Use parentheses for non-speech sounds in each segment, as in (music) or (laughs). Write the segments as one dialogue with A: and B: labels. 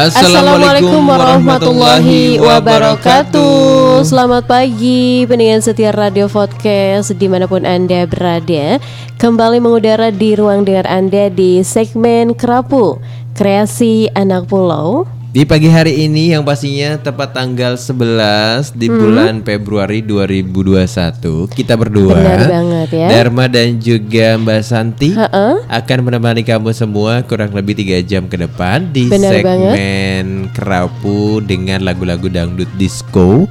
A: Assalamualaikum warahmatullahi wabarakatuh. Selamat pagi pendengar setia Radio Podcast di mana pun Anda berada. Kembali mengudara di ruang dengar Anda di segmen Kerapu Kreasi Anak Pulau
B: Di pagi hari ini yang pastinya tepat tanggal 11 di
A: Hmm.
B: bulan Februari 2021 Kita berdua
A: Benar banget ya.
B: Dharma dan juga Mbak Santi
A: Ha-ha.
B: Akan menemani kamu semua kurang lebih 3 jam ke depan Di
A: Benar
B: segmen Kerapu dengan lagu-lagu dangdut disco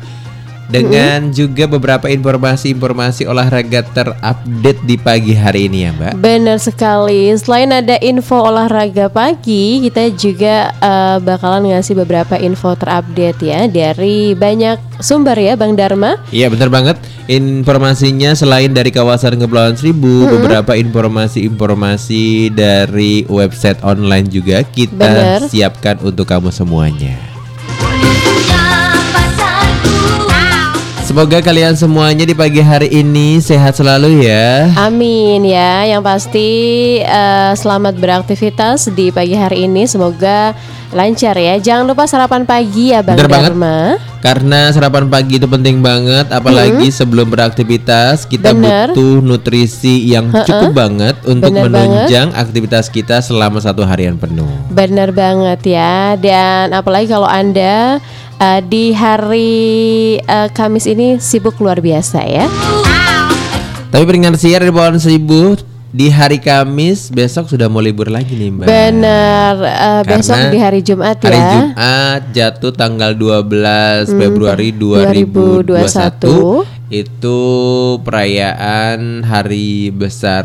B: dengan juga beberapa informasi-informasi olahraga terupdate di pagi hari ini ya Mbak.
A: Benar sekali. Selain ada info olahraga pagi, kita juga eh, bakalan ngasih beberapa info terupdate ya dari banyak sumber ya, Bang Dharma.
B: Iya benar banget. Informasinya selain dari kawasan Kepulauan Seribu, beberapa informasi-informasi dari website online juga kita
A: Benar.
B: siapkan untuk kamu semuanya. Semoga kalian semuanya di pagi hari ini sehat selalu ya.
A: Amin ya. Yang pasti eh, selamat beraktivitas di pagi hari ini. Semoga lancar ya. Jangan lupa sarapan pagi ya, Bang
B: Bener banget.
A: Dharma.
B: Karena sarapan pagi itu penting banget, apalagi sebelum beraktivitas kita
A: Bener.
B: butuh nutrisi yang cukup banget untuk
A: Bener
B: menunjang aktivitas kita selama satu harian penuh.
A: Benar banget ya. Dan apalagi kalau Anda eh, di hari eh, Kamis ini sibuk luar biasa ya.
B: Tapi peringatan siar di Pohon Seribu di hari Kamis besok sudah mau libur lagi nih Mbak.
A: Benar. eh, besok di hari Jumat
B: Hari
A: ya. Hmm,
B: Jumat jatuh tanggal 12 Februari 2021 itu perayaan hari besar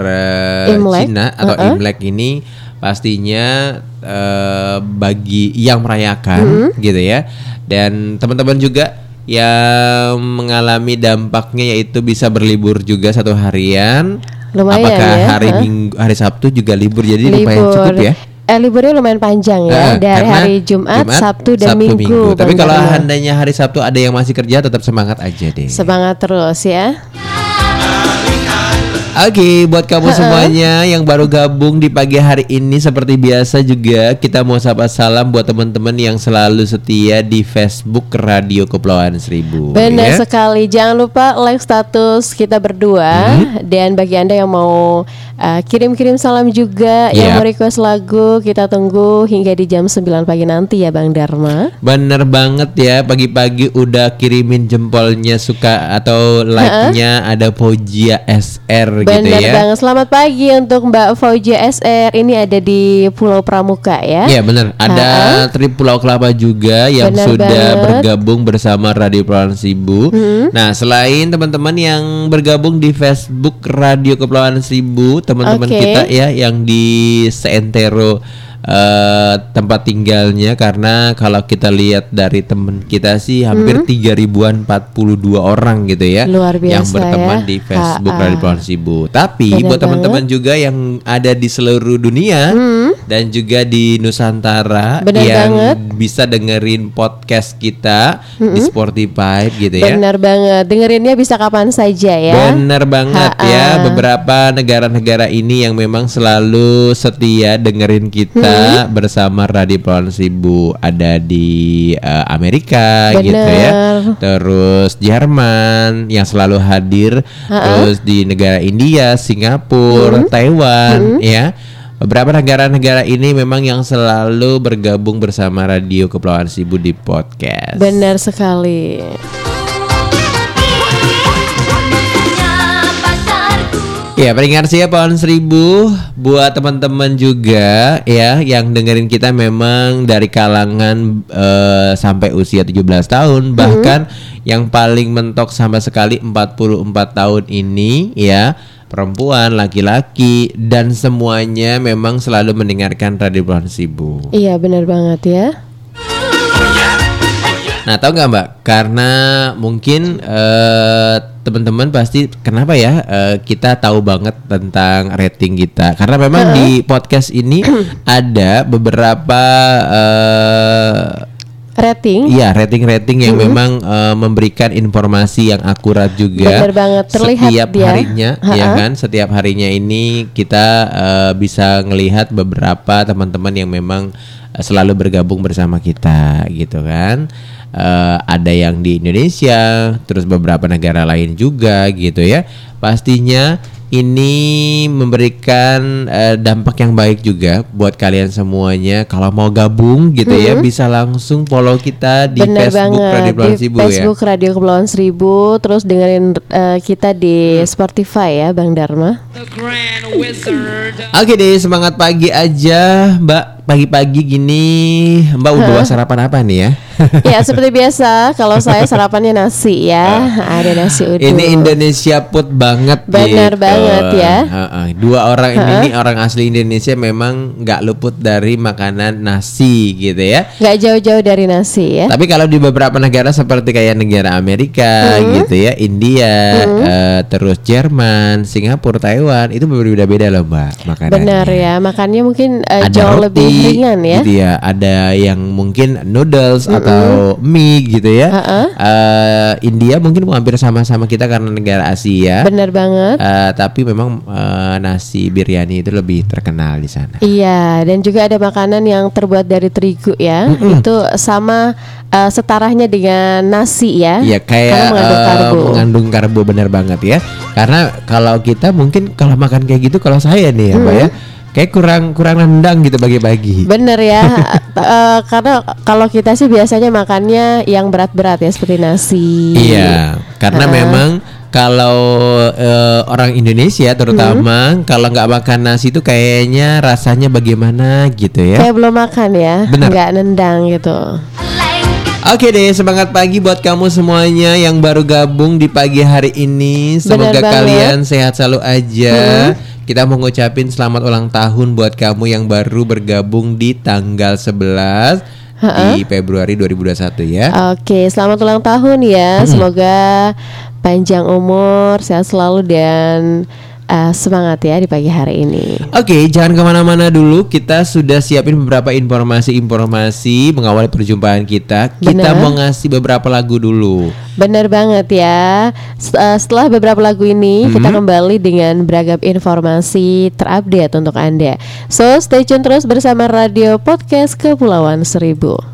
A: Imlek,
B: Cina atau
A: uh-uh.
B: Imlek ini pastinya eh, bagi yang merayakan
A: Hmm.
B: gitu ya. Dan teman-teman juga yang mengalami dampaknya yaitu bisa berlibur juga satu harian.
A: Lumayan
B: Apakah
A: ya,
B: hari
A: huh?
B: Minggu, hari Sabtu juga libur jadi lumayan cukup ya.
A: Eh, liburnya lumayan panjang ya.
B: Nah,
A: dari hari Jumat, Sabtu dan Minggu.
B: Tapi
A: Bang
B: kalau
A: Dharma.
B: andainya hari Sabtu ada yang masih kerja tetap semangat aja deh.
A: semangat terus ya.
B: Oke, buat kamu semuanya yang baru gabung di pagi hari ini seperti biasa juga kita mau sapa salam buat teman-teman yang selalu setia di Facebook Radio Kepulauan Seribu.
A: Benar
B: ya.
A: sekali. Jangan lupa like status kita berdua
B: Hmm.
A: dan bagi Anda yang mau uh, kirim-kirim salam juga, yang
B: Yap.
A: mau request lagu, kita tunggu hingga di jam 9 pagi nanti ya Bang Dharma.
B: Bener banget ya pagi-pagi udah kirimin jempolnya suka atau like-nya ada Pojia SR gitu
A: Benar
B: ya.
A: banget. Selamat pagi untuk Mbak Fauzia SR. Ini ada di Pulau Pramuka ya.
B: Iya benar. Ada trip Pulau Kelapa juga yang
A: Benar
B: sudah
A: banget. Hmm.
B: bergabung bersama Radio Kepulauan Seribu. Nah, selain teman-teman yang bergabung di Facebook Radio Kepulauan Seribu, teman-teman
A: Oke.
B: kita ya yang di seentero eh, tempat tinggalnya karena kalau kita lihat dari teman kita sih hampir tiga ribuan 42 orang gitu ya
A: Hmm. Luar
B: yang
A: biasa
B: berteman
A: ya.
B: di Facebook. Radio Seribu. Tapi
A: Benar
B: buat teman-teman juga yang ada di seluruh dunia dan juga di Nusantara
A: Benar
B: yang
A: banget.
B: bisa dengerin podcast kita di Spotify gitu ya.
A: Benar banget. Dengerinnya bisa kapan saja ya.
B: Bener banget
A: Ha-ha.
B: ya beberapa negara-negara ini yang memang selalu setia dengerin kita
A: Hmm.
B: bersama Radio Pulau Seribu ada di eh, Amerika gitu ya
A: Bener.
B: terus Jerman yang selalu hadir terus di negara India Singapura
A: Hmm.
B: Taiwan ya beberapa negara-negara ini memang yang selalu bergabung bersama Radio Kepulauan Seribu di podcast.
A: Benar sekali.
B: Ya peringatan ya pohon seribu? Buat teman-teman juga ya yang dengerin kita memang dari kalangan eh, sampai usia 17 tahun. Bahkan yang paling mentok sama sekali 44 tahun ini ya perempuan, laki-laki dan semuanya memang selalu mendengarkan Radio Pohon Seribu.
A: Iya benar banget ya.
B: Nah, tahu nggak Mbak? Karena mungkin eh, teman-teman pasti kenapa ya eh, kita tahu banget tentang rating kita. Karena memang di podcast ini (clears throat) ada beberapa eh,
A: Rating.
B: Iya, rating-rating yang memang eh, memberikan informasi yang akurat juga.
A: Bener banget, terlihat
B: setiap
A: dia.
B: harinya, ya
A: Ha-ha.
B: kan? Setiap harinya ini kita eh, bisa ngelihat beberapa teman-teman yang memang eh, selalu bergabung bersama kita, gitu kan? Eh, ada yang di Indonesia, terus beberapa negara lain juga, gitu ya. Pastinya ini memberikan eh, dampak yang baik juga buat kalian semuanya. Kalau mau gabung gitu ya, bisa langsung follow kita di
A: Bener
B: Facebook
A: banget
B: Radio Kepulauan
A: di
B: Seribu
A: Facebook Radio Kepulauan Seribu terus dengerin eh, kita di
B: Hmm.
A: Spotify ya Bang Dharma.
C: The Grand Wizard.
B: ya. Oke deh, semangat pagi aja, Mbak. Pagi-pagi gini, Mbak udah bawa sarapan apa nih ya? (laughs)
A: ya seperti biasa kalau saya sarapannya nasi ya ada nasi uduk.
B: Ini Indonesia put banget
A: Bener
B: gitu.
A: banget ya.
B: Dua orang ini nih orang asli Indonesia memang nggak luput dari makanan nasi gitu ya.
A: nggak jauh-jauh dari nasi ya.
B: Tapi kalau di beberapa negara seperti kayak negara Amerika gitu ya, India, eh, terus Jerman, Singapura, Taiwan itu berbeda-beda loh mbak makanannya.
A: Benar ya makannya mungkin
B: Ada
A: jauh
B: roti,
A: lebih ringan ya.
B: Gitu ya. Ada yang mungkin noodles atau mie gitu ya.
A: Heeh.
B: Eh, India mungkin hampir sama-sama kita karena negara Asia.
A: Benar banget.
B: Eh, tapi memang eh, nasi biryani itu lebih terkenal di sana.
A: Iya, dan juga ada makanan yang terbuat dari terigu ya. Itu sama eh, setarahnya dengan nasi ya.
B: Iya kayak
A: Karena mengandung
B: eh,
A: karbo.
B: mengandung karbo benar banget ya. Karena kalau kita mungkin kalau makan kayak gitu kalau saya nih ya, Mbak ya, kayak kurang kurang nendang gitu bagi-bagi.
A: Bener ya, (laughs) Eh, karena kalau kita sih biasanya makannya yang berat-berat ya seperti nasi.
B: Iya, karena
A: Heeh.
B: memang kalau eh, orang Indonesia terutama kalau nggak makan nasi itu kayaknya rasanya bagaimana gitu ya.
A: Kayak belum makan ya, nggak nendang gitu.
B: Oke deh, semangat pagi buat kamu semuanya yang baru gabung di pagi hari ini. Semoga kalian sehat selalu aja. Kita mau ngucapin selamat ulang tahun buat kamu yang baru bergabung di tanggal 11 di Februari 2021 ya.
A: Oke, selamat ulang tahun ya. Semoga panjang umur, sehat selalu dan eh, semangat ya di pagi hari ini.
B: Oke, jangan ke mana-mana dulu. Kita sudah siapin beberapa informasi-informasi mengawali perjumpaan kita. Kita
A: Benar.
B: mau ngasih beberapa lagu dulu.
A: Benar banget ya. Eh, Setelah beberapa lagu ini kita kembali dengan beragam informasi terupdate untuk Anda. So, stay tune terus bersama Radio Podcast Kepulauan Seribu.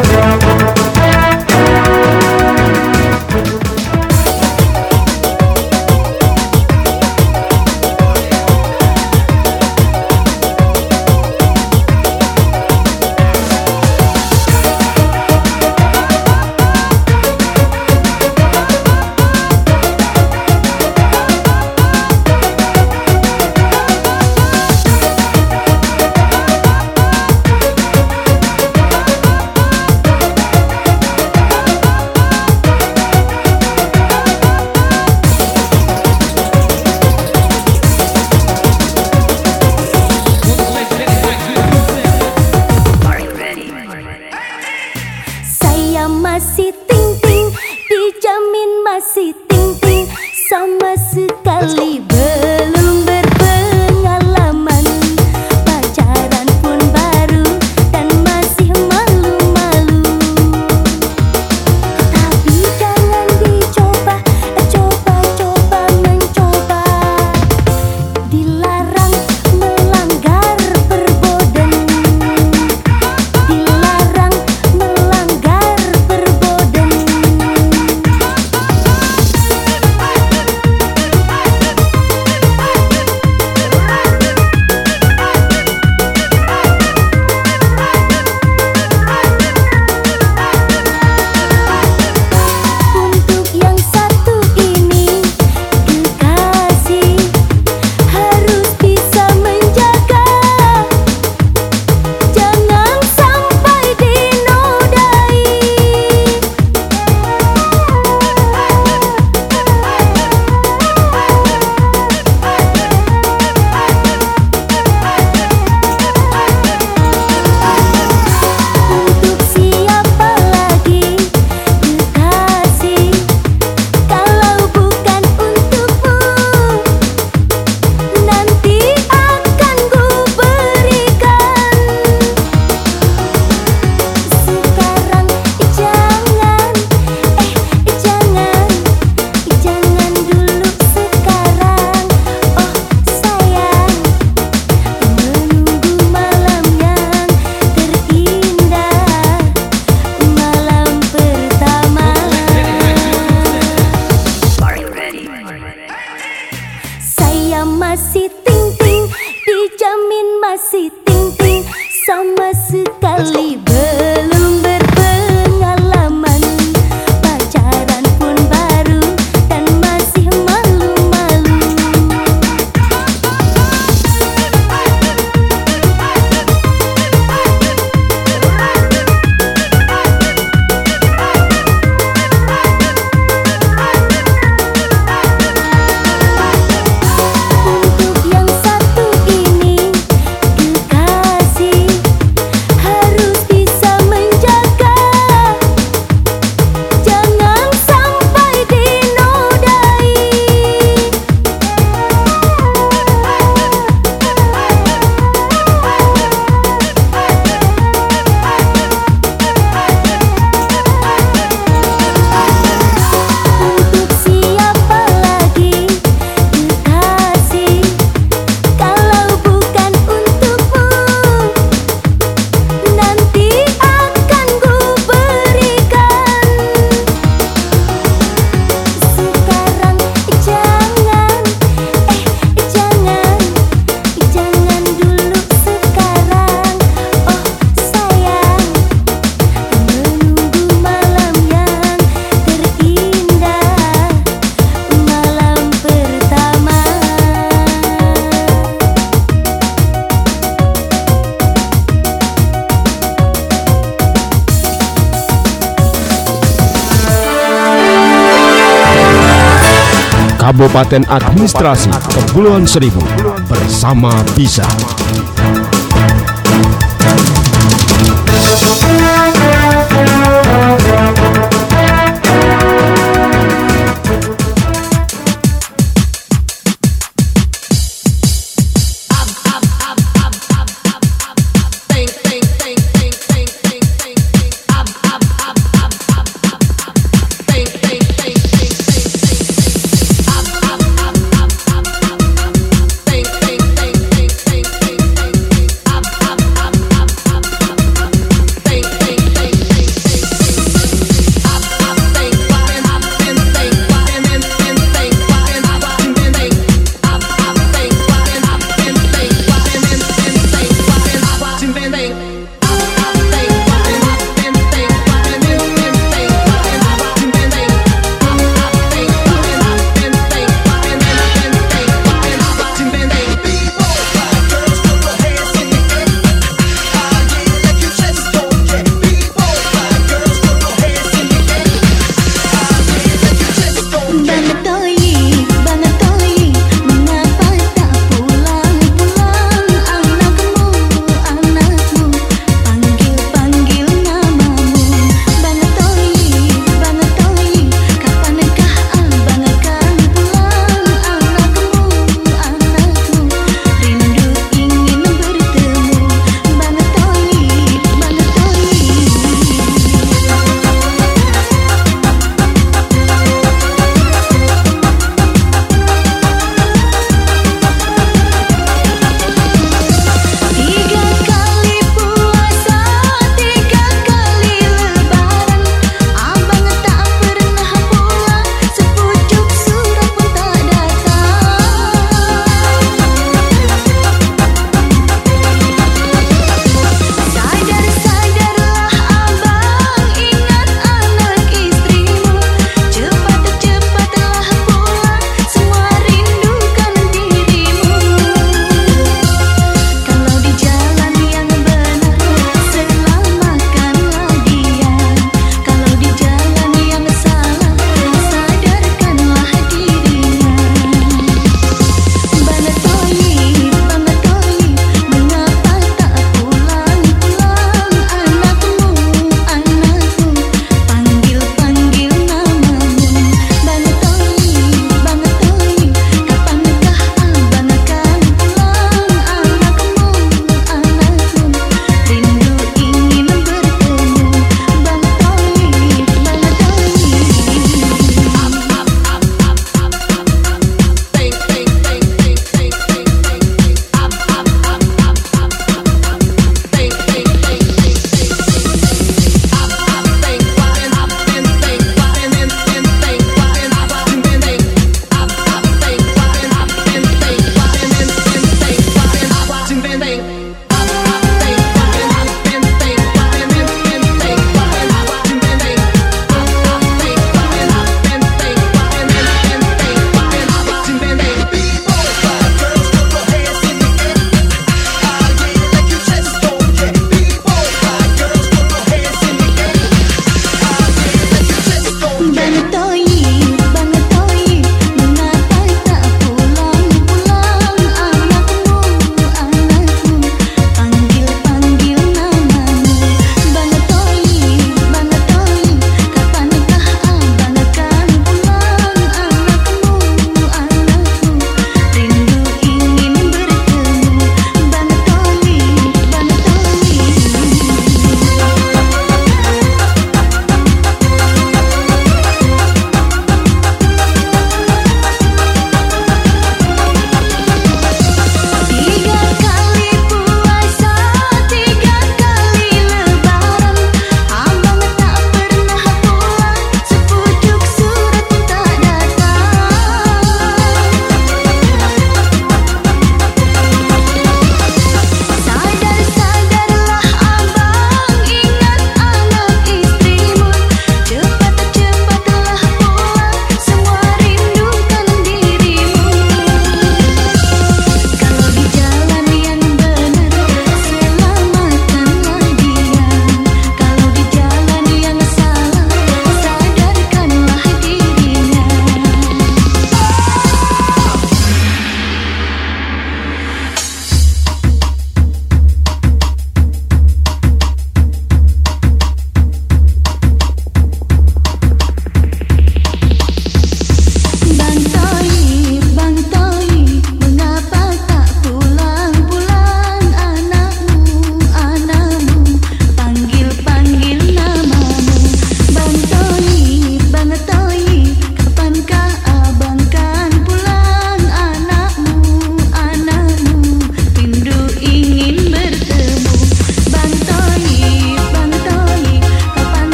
D: Kabupaten Administrasi Kepulauan Seribu bersama Bisa.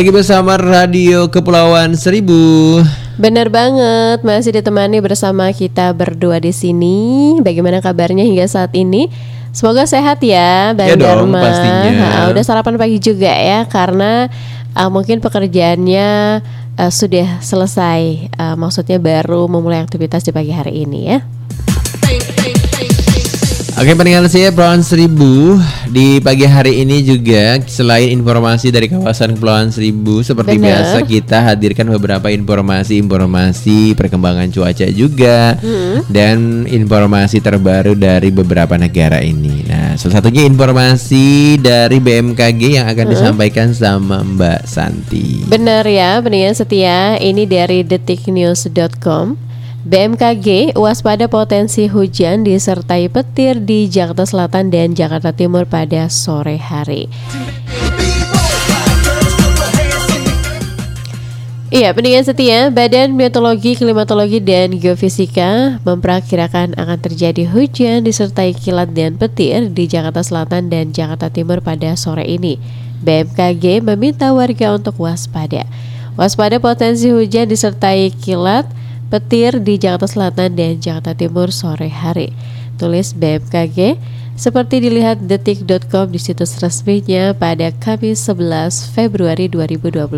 B: Kembali lagi bersama Radio Kepulauan Seribu.
A: Bener banget, masih ditemani bersama kita berdua di sini. Bagaimana kabarnya hingga saat ini? Semoga sehat ya, Bang
B: Ya dong,
A: Dharma.
B: pastinya.
A: Ha, udah sarapan pagi juga ya, karena uh, mungkin pekerjaannya uh, sudah selesai. Uh, maksudnya baru memulai aktivitas di pagi hari ini ya.
B: Oke pendengar saya Kepulauan Seribu Di pagi hari ini juga Selain informasi dari kawasan Kepulauan Seribu Seperti
A: Benar.
B: biasa kita hadirkan beberapa informasi-informasi Perkembangan cuaca juga Dan informasi terbaru dari beberapa negara ini Nah salah satunya informasi dari BMKG Yang akan disampaikan sama Mbak Santi
A: Benar ya, pendengar setia. Ini dari detiknews.com. BMKG waspada potensi hujan disertai petir di Jakarta Selatan dan Jakarta Timur pada sore hari. Iya, pendengar setia, Badan Meteorologi, Klimatologi, dan Geofisika memperkirakan akan terjadi hujan disertai kilat dan petir di Jakarta Selatan dan Jakarta Timur pada sore ini. BMKG meminta warga untuk waspada. Waspada potensi hujan disertai kilat, petir di Jakarta Selatan dan Jakarta Timur sore hari. Tulis BMKG seperti dilihat detik.com di situs resminya pada Kamis 11 Februari 2021.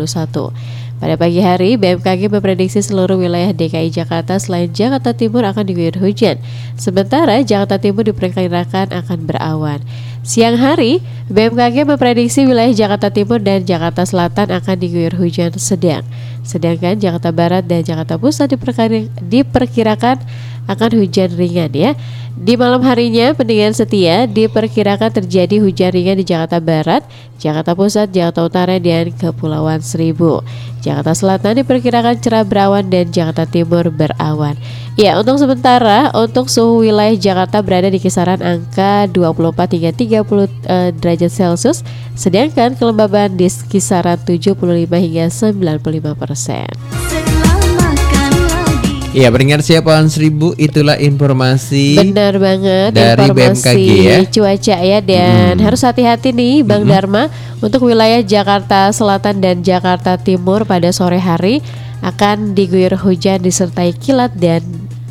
A: Pada pagi hari, BMKG memprediksi seluruh wilayah DKI Jakarta selain Jakarta Timur akan diguyur hujan. Sementara Jakarta Timur diperkirakan akan berawan. Siang hari, BMKG memprediksi wilayah Jakarta Timur dan Jakarta Selatan akan diguyur hujan sedang. Sedangkan Jakarta Barat dan Jakarta Pusat diperkira- diperkirakan akan hujan ringan ya. Di malam harinya, pendengar setia diperkirakan terjadi hujan ringan di Jakarta Barat, Jakarta Pusat, Jakarta Utara, dan Kepulauan Seribu. Jakarta Selatan diperkirakan cerah berawan dan Jakarta Timur berawan. Ya, untuk sementara, untuk suhu wilayah Jakarta berada di kisaran angka 24 hingga 30 eh, derajat Celcius, sedangkan kelembaban di kisaran 75 hingga 95 persen.
B: Iya pendengar siapa Kepulauan Seribu Itulah informasi
A: Benar banget
B: dari
A: informasi
B: BMKG ya.
A: cuaca ya dan harus hati-hati nih Bang Dharma untuk wilayah Jakarta Selatan dan Jakarta Timur pada sore hari akan diguyur hujan disertai kilat dan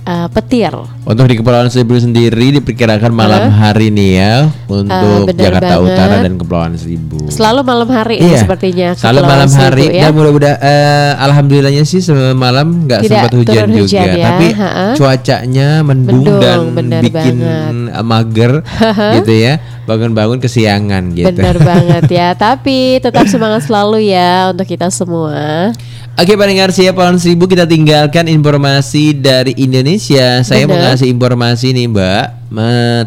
A: uh, petir.
B: Untuk di Kepulauan Seribu sendiri diperkirakan malam hari nih ya untuk
A: benar
B: Jakarta
A: banget.
B: Utara dan Kepulauan Seribu.
A: Selalu malam hari ini sepertinya
B: Selalu malam
A: Seribu
B: hari
A: ya.
B: dan mudah-mudahan eh, alhamdulillahnya sih semalam nggak sempat hujan
A: turun
B: juga,
A: hujan ya,
B: tapi
A: ha-ha.
B: cuacanya mendung,
A: Mendung,
B: dan bikin
A: banget.
B: mager gitu ya, bangun-bangun kesiangan gitu.
A: Benar banget (laughs) ya. Tapi tetap semangat selalu ya untuk kita semua.
B: Oke pendengar siap Kepulauan Seribu kita tinggalkan informasi dari Indonesia. Saya mau
A: Benar.
B: ngasih informasi nih Mbak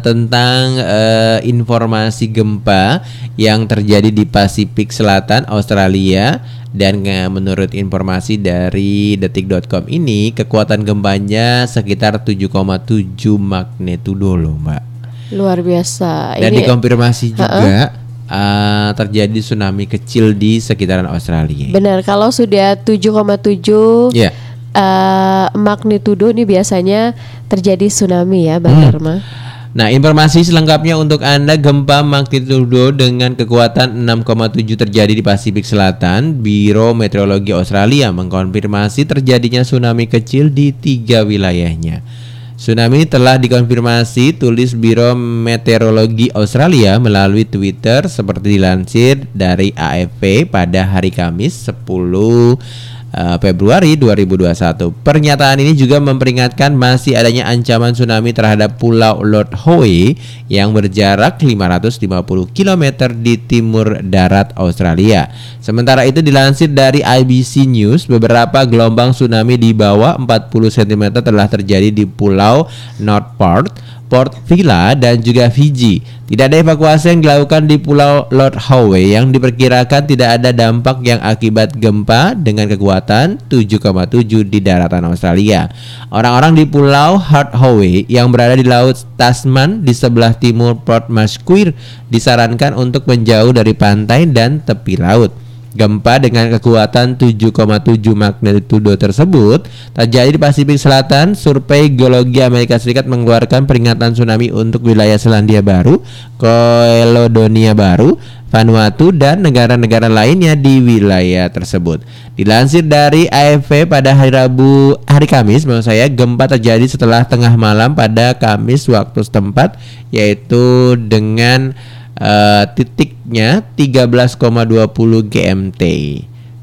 B: tentang eh, informasi gempa yang terjadi di Pasifik Selatan Australia dan menurut informasi dari detik.com ini kekuatan gempanya sekitar 7,7 magnitudo loh Mbak.
A: Luar biasa.
B: Dan
A: ini
B: dikonfirmasi juga eh, terjadi tsunami kecil di sekitaran Australia.
A: benar kalau sudah 7,7
B: Iya.
A: eh, magnitudo ini biasanya terjadi tsunami ya, Bang
B: Hmm.
A: Dharma.
B: Nah, informasi selengkapnya untuk Anda gempa magnitudo dengan kekuatan 6,7 terjadi di Pasifik Selatan. Biro Meteorologi Australia mengkonfirmasi terjadinya tsunami kecil di tiga wilayahnya. Tsunami telah dikonfirmasi tulis Biro Meteorologi Australia melalui Twitter seperti dilansir dari AFP pada hari Kamis 10 eh, Februari 2021. Pernyataan ini juga memperingatkan masih adanya ancaman tsunami terhadap Pulau Lord Howe yang berjarak 550 km di timur darat Australia. Sementara itu dilansir dari IBC News, beberapa gelombang tsunami di bawah 40 cm telah terjadi di Pulau Northport, Port Vila dan juga Fiji. Tidak ada evakuasi yang dilakukan di Pulau Lord Howe yang diperkirakan tidak ada dampak yang akibat gempa dengan kekuatan 7,7 di daratan Australia. Orang-orang di Pulau Hard Howe yang berada di Laut Tasman di sebelah timur Port Masquer disarankan untuk menjauh dari pantai dan tepi laut. Gempa dengan kekuatan 7,7 magnitudo tersebut terjadi di Pasifik Selatan. Survei Geologi Amerika Serikat mengeluarkan peringatan tsunami untuk wilayah Selandia Baru, Caledonia Baru, Vanuatu dan negara-negara lainnya di wilayah tersebut. Dilansir dari AFP pada hari Rabu, hari Kamis, maksud saya, gempa terjadi setelah tengah malam pada Kamis waktu setempat, yaitu dengan eh, titiknya 13,20 GMT.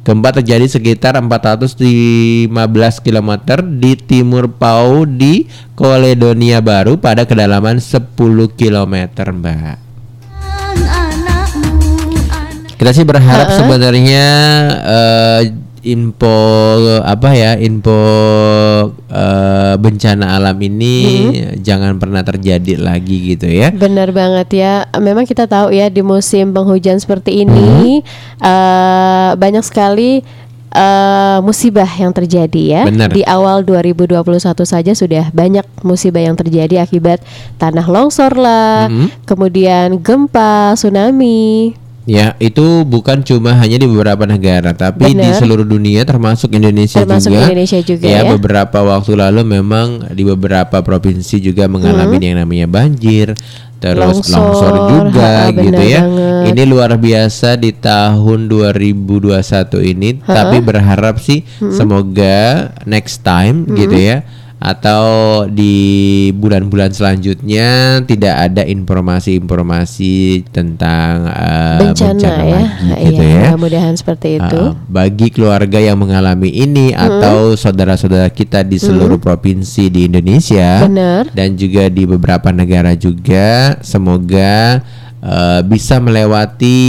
B: Gempa terjadi sekitar 415 km di timur Pau di Caledonia Baru pada kedalaman 10 km, Mbak. Kita sih berharap sebenarnya eh, info apa ya info eh, bencana alam ini jangan pernah terjadi lagi gitu ya.
A: Benar banget ya. Memang kita tahu ya di musim penghujan seperti ini eh, banyak sekali eh, musibah yang terjadi ya.
B: Benar.
A: Di awal 2021 saja sudah banyak musibah yang terjadi akibat tanah longsor lah,
B: Mhm.
A: kemudian gempa, tsunami.
B: Ya, itu bukan cuma hanya di beberapa negara, tapi di
A: Benar.
B: seluruh dunia termasuk Indonesia
A: Termasuk
B: juga.
A: Indonesia juga
B: ya.
A: ya.
B: beberapa waktu lalu memang di beberapa provinsi juga mengalami yang namanya banjir, terus
A: Longsor,
B: longsor, juga
A: ha-ha,
B: gitu ya.
A: banget.
B: Ini luar biasa di tahun 2021 ini, tapi berharap sih semoga next time gitu ya atau di bulan-bulan selanjutnya tidak ada informasi-informasi tentang eh,
A: bencana, ya.
B: lagi gitu
A: Iya,
B: ya.
A: mudah-mudahan seperti itu.
B: Uh, bagi keluarga yang mengalami ini atau saudara-saudara kita di seluruh provinsi di Indonesia
A: Benar.
B: dan juga di beberapa negara juga semoga uh, bisa melewati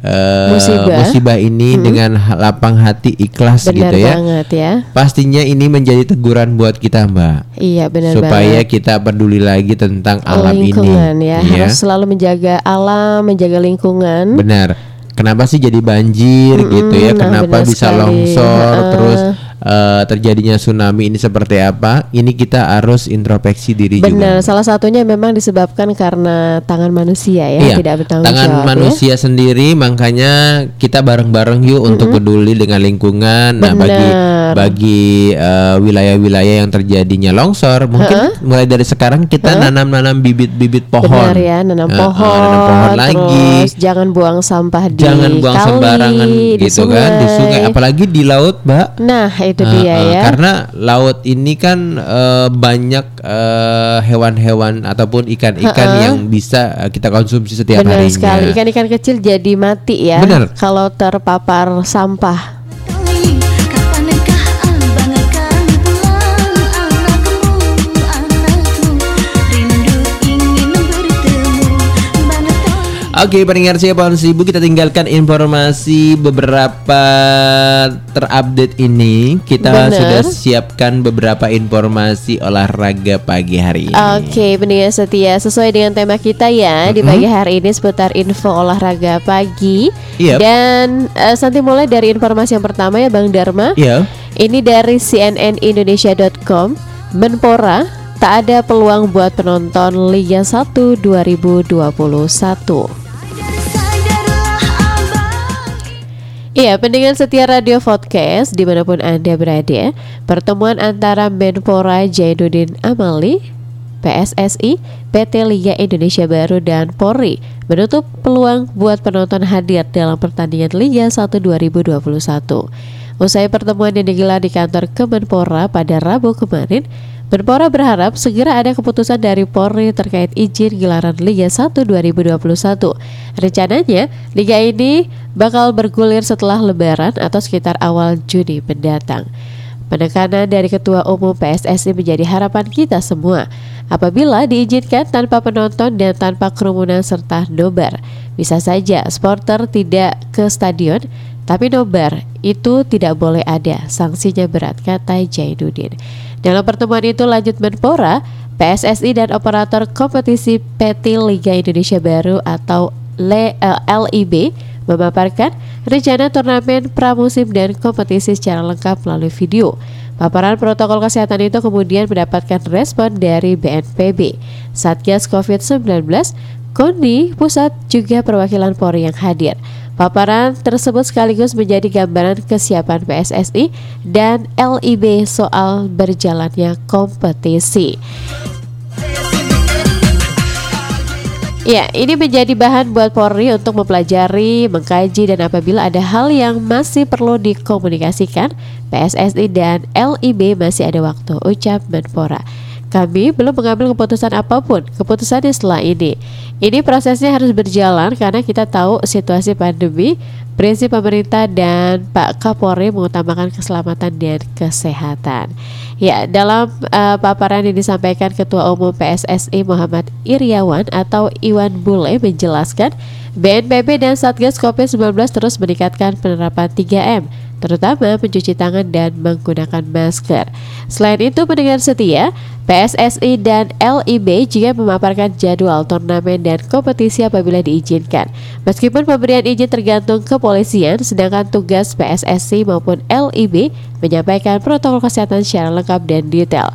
B: uh,
A: Musibah.
B: musibah ini dengan ha- lapang hati ikhlas
A: Benar
B: gitu ya.
A: banget ya.
B: Pastinya ini menjadi teguran buat kita, Mbak.
A: Iya, benar
B: supaya
A: banget.
B: kita peduli lagi tentang alam
A: lingkungan
B: ini.
A: ya
B: Iya.
A: harus selalu menjaga alam menjaga lingkungan
B: Benar. Kenapa sih jadi banjir gitu ya?
A: nah,
B: Kenapa bisa
A: sekali.
B: longsor
A: Heeh.
B: terus eh, terjadinya tsunami ini seperti apa? Ini kita harus introspeksi diri
A: benar
B: juga.
A: salah satunya memang disebabkan karena tangan manusia ya
B: Iya,
A: tidak bertanggung
B: tangan
A: jawab ya.
B: manusia sendiri makanya kita bareng-bareng yuk untuk peduli dengan lingkungan. Nah, bagi
A: Benar.
B: bagi eh, wilayah-wilayah yang terjadinya longsor, mungkin mulai dari sekarang kita nanam-nanam bibit-bibit pohon.
A: benar ya nanam pohon,
B: nanam pohon lagi.
A: terus jangan buang sampah di
B: Jangan buang
A: kali,
B: sembarangan
A: di
B: gitu kan di sungai apalagi di laut, Mbak.
A: nah itu
B: Eh,
A: dia
B: eh,
A: ya
B: Karena laut ini kan eh, banyak eh, hewan-hewan ataupun ikan-ikan yang bisa eh, kita konsumsi setiap
A: benar
B: harinya.
A: sekali ikan-ikan kecil jadi mati ya
B: Benar.
A: kalau terpapar sampah
B: Oke, pendengar siapa seribu kita tinggalkan informasi beberapa terupdate ini. Kita
A: Benar.
B: sudah siapkan beberapa informasi olahraga pagi hari ini.
A: Oke, pendengar setia sesuai dengan tema kita ya di pagi hari ini seputar info olahraga pagi.
B: Yep.
A: Dan eh, nanti mulai dari informasi yang pertama ya Bang Dharma.
B: Iya.
A: Ini dari cnnindonesia.com. Menpora tak ada peluang buat penonton Liga 1 2021. Iya, pendengar setia Radio Podcast di mana pun Anda berada Pertemuan antara Menpora Jainuddin Amali PSSI, PT Liga Indonesia Baru dan Polri menutup peluang buat penonton hadir dalam pertandingan Liga 1 2021. Usai pertemuan yang digelar di kantor Kemenpora pada Rabu kemarin, Menpora berharap segera ada keputusan dari Polri terkait izin gelaran Liga 1 2021. Rencananya, liga ini bakal bergulir setelah Lebaran atau sekitar awal Juni mendatang. Penekanan dari Ketua Umum PSSI menjadi harapan kita semua. Apabila diizinkan tanpa penonton dan tanpa kerumunan serta nobar, bisa saja supporter tidak ke stadion, tapi nobar itu tidak boleh ada. Sanksinya berat, kata Jainuddin. Dalam pertemuan itu lanjut Menpora, PSSI dan operator kompetisi PT Liga Indonesia Baru atau Le- eh, LIB memaparkan rencana turnamen pramusim dan kompetisi secara lengkap melalui video. Paparan protokol kesehatan itu kemudian mendapatkan respon dari BNPB, Satgas COVID-19, KONI, Pusat, juga perwakilan Polri yang hadir. Paparan tersebut sekaligus menjadi gambaran kesiapan PSSI dan LIB soal berjalannya kompetisi. Ya, ini menjadi bahan buat Polri untuk mempelajari, mengkaji, dan apabila ada hal yang masih perlu dikomunikasikan, PSSI dan LIB masih ada waktu, ucap Menpora. Kami belum mengambil keputusan apa pun, keputusannya setelah ini. Ini prosesnya harus berjalan karena kita tahu situasi pandemi, prinsip pemerintah dan Pak Kapolri mengutamakan keselamatan dan kesehatan. Ya, dalam eh, paparan yang disampaikan Ketua Umum PSSI Muhammad Iriawan atau Iwan Bule menjelaskan BNPB dan Satgas COVID-19 terus meningkatkan penerapan 3M terutama mencuci tangan dan menggunakan masker. Selain itu, pendengar setia, PSSI dan LIB juga memaparkan jadwal turnamen dan kompetisi apabila diizinkan. Meskipun pemberian izin tergantung kepolisian, sedangkan tugas PSSI maupun LIB menyampaikan protokol kesehatan secara lengkap dan detail.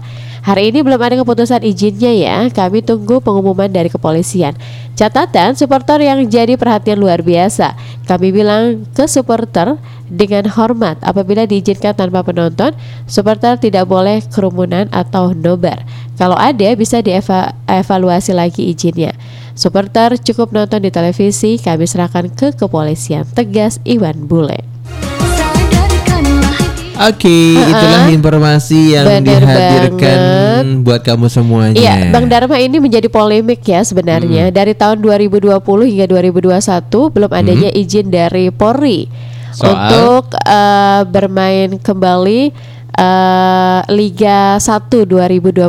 A: Hari ini belum ada keputusan izinnya ya, kami tunggu pengumuman dari kepolisian. Catatan, supporter yang jadi perhatian luar biasa. Kami bilang ke supporter dengan hormat apabila diizinkan tanpa penonton, supporter tidak boleh kerumunan atau nobar. Kalau ada bisa dievaluasi lagi izinnya. Supporter cukup nonton di televisi, kami serahkan ke kepolisian, tegas Iwan Bule.
B: Oke, itulah informasi yang
A: Bener
B: dihadirkan
A: banget.
B: buat kamu semuanya.
A: Iya, Bang Dharma ini menjadi polemik ya sebenarnya.
B: Hmm.
A: Dari tahun 2020 hingga 2021 belum adanya izin dari Polri
B: Soal?
A: untuk eh, bermain kembali eh, Liga 1 2021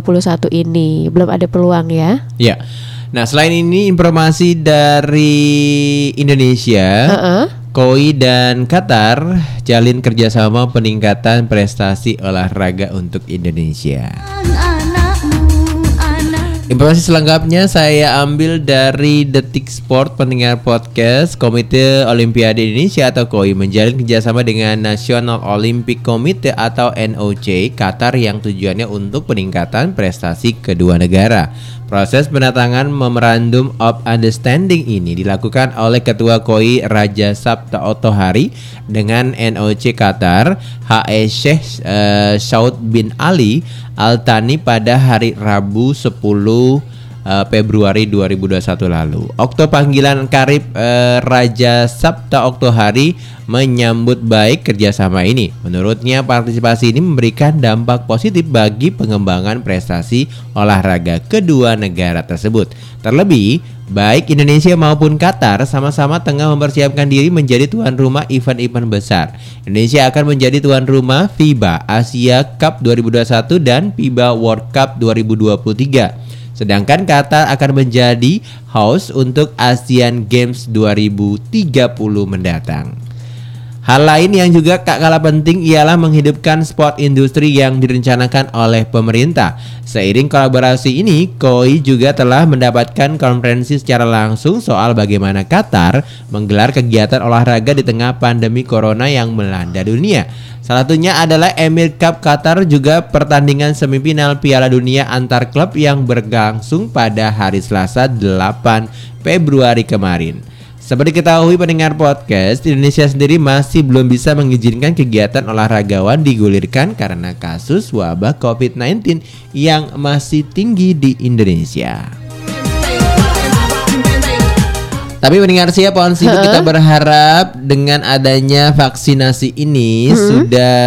A: ini. Belum ada peluang ya.
B: Ya. Nah, selain ini informasi dari Indonesia,
A: Heeh.
B: KOI dan Qatar jalin kerjasama peningkatan prestasi olahraga untuk Indonesia. Informasi selengkapnya saya ambil dari Detik Sport pendengar podcast Komite Olimpiade Indonesia atau KOI menjalin kerjasama dengan National Olympic Committee atau NOC Qatar yang tujuannya untuk peningkatan prestasi kedua negara. Proses penatangan Memorandum of Understanding ini dilakukan oleh Ketua KOI Raja Sabta Otohari dengan NOC Qatar HE Sheikh eh, Saud bin Ali Al Thani pada hari Rabu 10 eh, Februari 2021 lalu. Okto panggilan karib eh, Raja Sabta Oktohari menyambut baik kerjasama ini. Menurutnya partisipasi ini memberikan dampak positif bagi pengembangan prestasi olahraga kedua negara tersebut. Terlebih, baik Indonesia maupun Qatar sama-sama tengah mempersiapkan diri menjadi tuan rumah event-event besar. Indonesia akan menjadi tuan rumah FIBA Asia Cup 2021 dan FIBA World Cup 2023. Sedangkan Qatar akan menjadi host untuk Asian Games 2030 mendatang. Hal lain yang juga tak kalah penting ialah menghidupkan sport industri yang direncanakan oleh pemerintah. Seiring kolaborasi ini, KOI juga telah mendapatkan konferensi secara langsung soal bagaimana Qatar menggelar kegiatan olahraga di tengah pandemi corona yang melanda dunia. Salah satunya adalah Emir Cup Qatar juga pertandingan semifinal Piala Dunia antar klub yang berlangsung pada hari Selasa 8 Februari kemarin. Seperti ketahui pendengar podcast, Indonesia sendiri masih belum bisa mengizinkan kegiatan olahragawan digulirkan karena kasus wabah COVID-19 yang masih tinggi di Indonesia. Tapi mendengar siapa pohon sibuk kita berharap dengan adanya vaksinasi ini sudah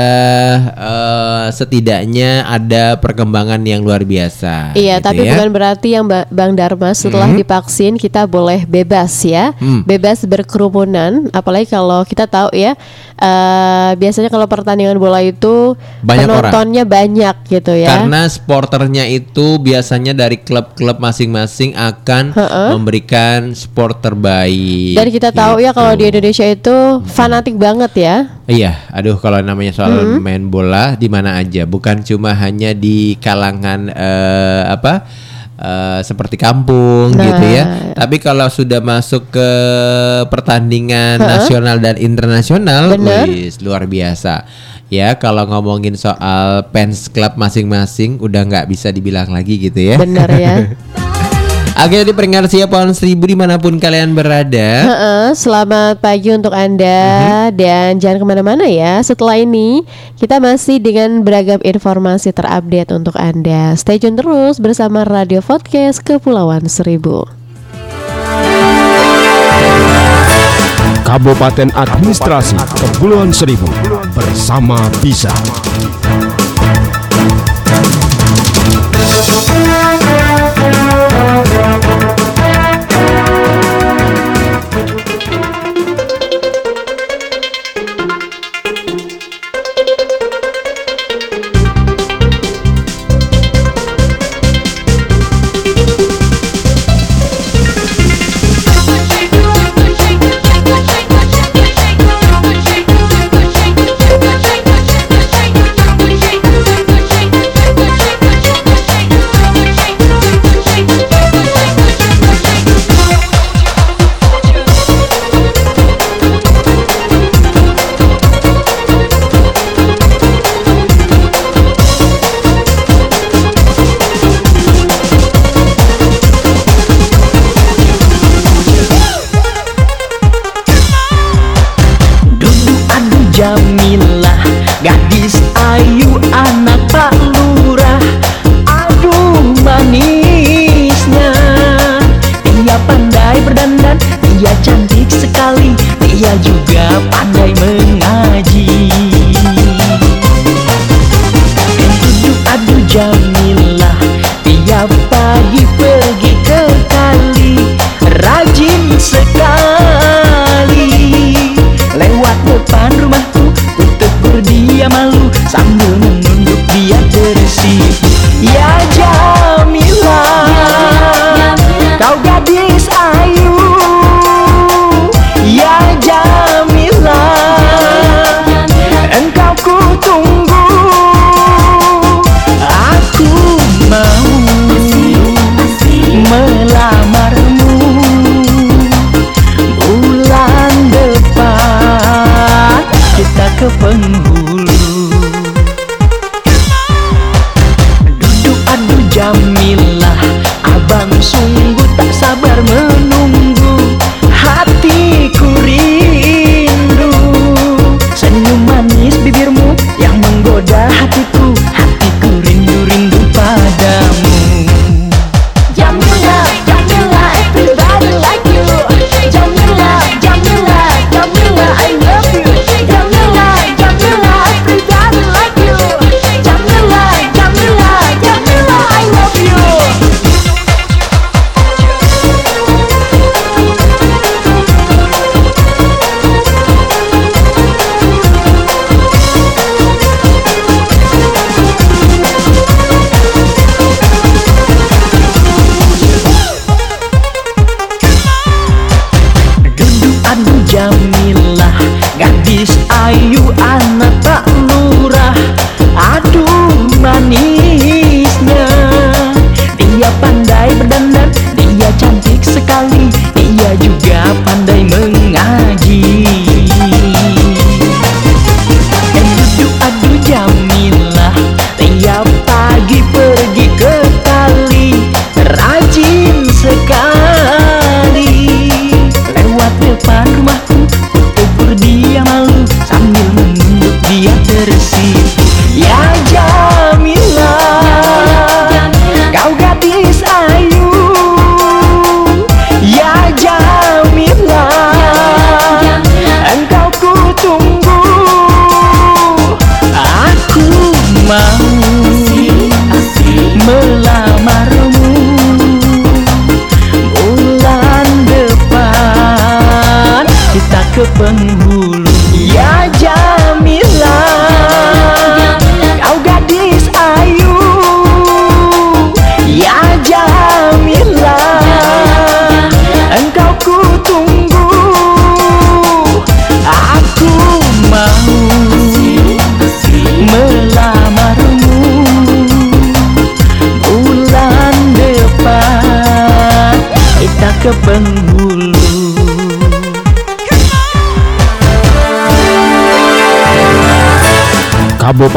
B: eh, setidaknya ada perkembangan yang luar biasa.
A: Iya,
B: gitu
A: tapi
B: ya.
A: bukan berarti yang Ba- Bang Dharma setelah divaksin kita boleh bebas ya,
B: Hmm.
A: bebas berkerumunan. Apalagi kalau kita tahu ya, eh, biasanya kalau pertandingan bola itu
B: Banyak orang.
A: penontonnya banyak gitu ya.
B: Karena sporternya itu biasanya dari klub-klub masing-masing akan
A: Heeh.
B: memberikan sport terbaik.
A: Dan kita tahu ya kalau di
B: gitu.
A: Indonesia itu fanatik banget ya.
B: Iya, aduh kalau namanya soal main bola di mana aja, bukan cuma hanya di kalangan eh, apa eh, seperti kampung
A: Nah.
B: gitu ya. Tapi kalau sudah masuk ke pertandingan nasional dan internasional, wis luar biasa. Ya, kalau ngomongin soal fans club masing-masing udah nggak bisa dibilang lagi gitu ya.
A: Benar ya. (laughs)
B: Oke jadi diperingat siap pohon seribu di mana pun kalian berada.
A: Uh-uh, selamat pagi untuk Anda
B: uh-huh.
A: dan jangan ke mana-mana ya. Setelah ini kita masih dengan beragam informasi terupdate untuk Anda. Stay tune terus bersama Radio Podcast Kepulauan Seribu.
E: Kabupaten Administrasi Kepulauan Seribu bersama bisa.
F: Dia juga pandai mengaji.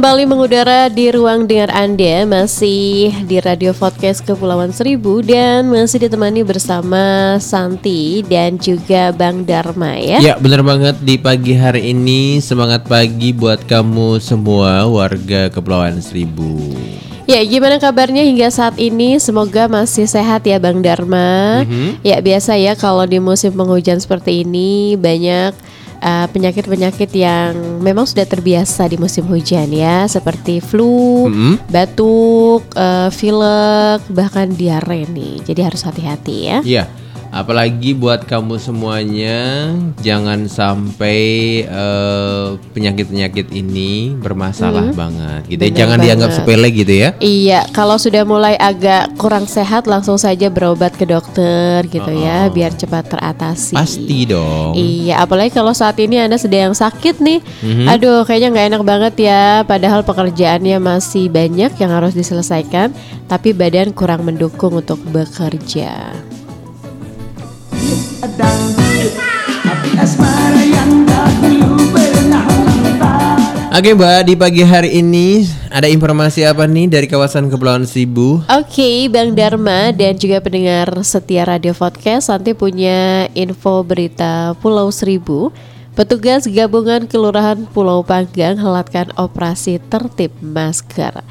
A: Kembali mengudara di ruang dengar Anda masih di Radio Podcast Kepulauan Seribu dan masih ditemani bersama Santi dan juga Bang Dharma ya.
B: Ya bener banget di pagi hari ini semangat pagi buat kamu semua warga Kepulauan Seribu.
A: Ya, gimana kabarnya hingga saat ini? Semoga masih sehat ya Bang Dharma. Ya, biasa ya kalau di musim penghujan seperti ini banyak penyakit-penyakit yang memang sudah terbiasa di musim hujan ya, seperti flu,
B: Mhm.
A: batuk, uh, pilek, bahkan diare nih. Jadi harus hati-hati ya.
B: Iya, apalagi buat kamu semuanya jangan sampai eh, penyakit-penyakit ini bermasalah banget gitu. ya.
A: Bener
B: Jangan dianggap
A: banget.
B: sepele gitu ya.
A: Iya, kalau sudah mulai agak kurang sehat langsung saja berobat ke dokter gitu ya, biar cepat teratasi.
B: Pasti dong.
A: Iya, apalagi kalau saat ini Anda sedang sakit nih.
B: Mhm.
A: Aduh, kayaknya nggak enak banget ya. Padahal pekerjaannya masih banyak yang harus diselesaikan, tapi badan kurang mendukung untuk bekerja.
B: Oke Mbak, di pagi hari ini ada informasi apa nih dari kawasan Kepulauan Seribu?
A: Oke, Bang Dharma dan juga pendengar setia Radio Podcast nanti punya info berita Pulau Seribu. Petugas gabungan Kelurahan Pulau Panggang helatkan operasi tertib masker.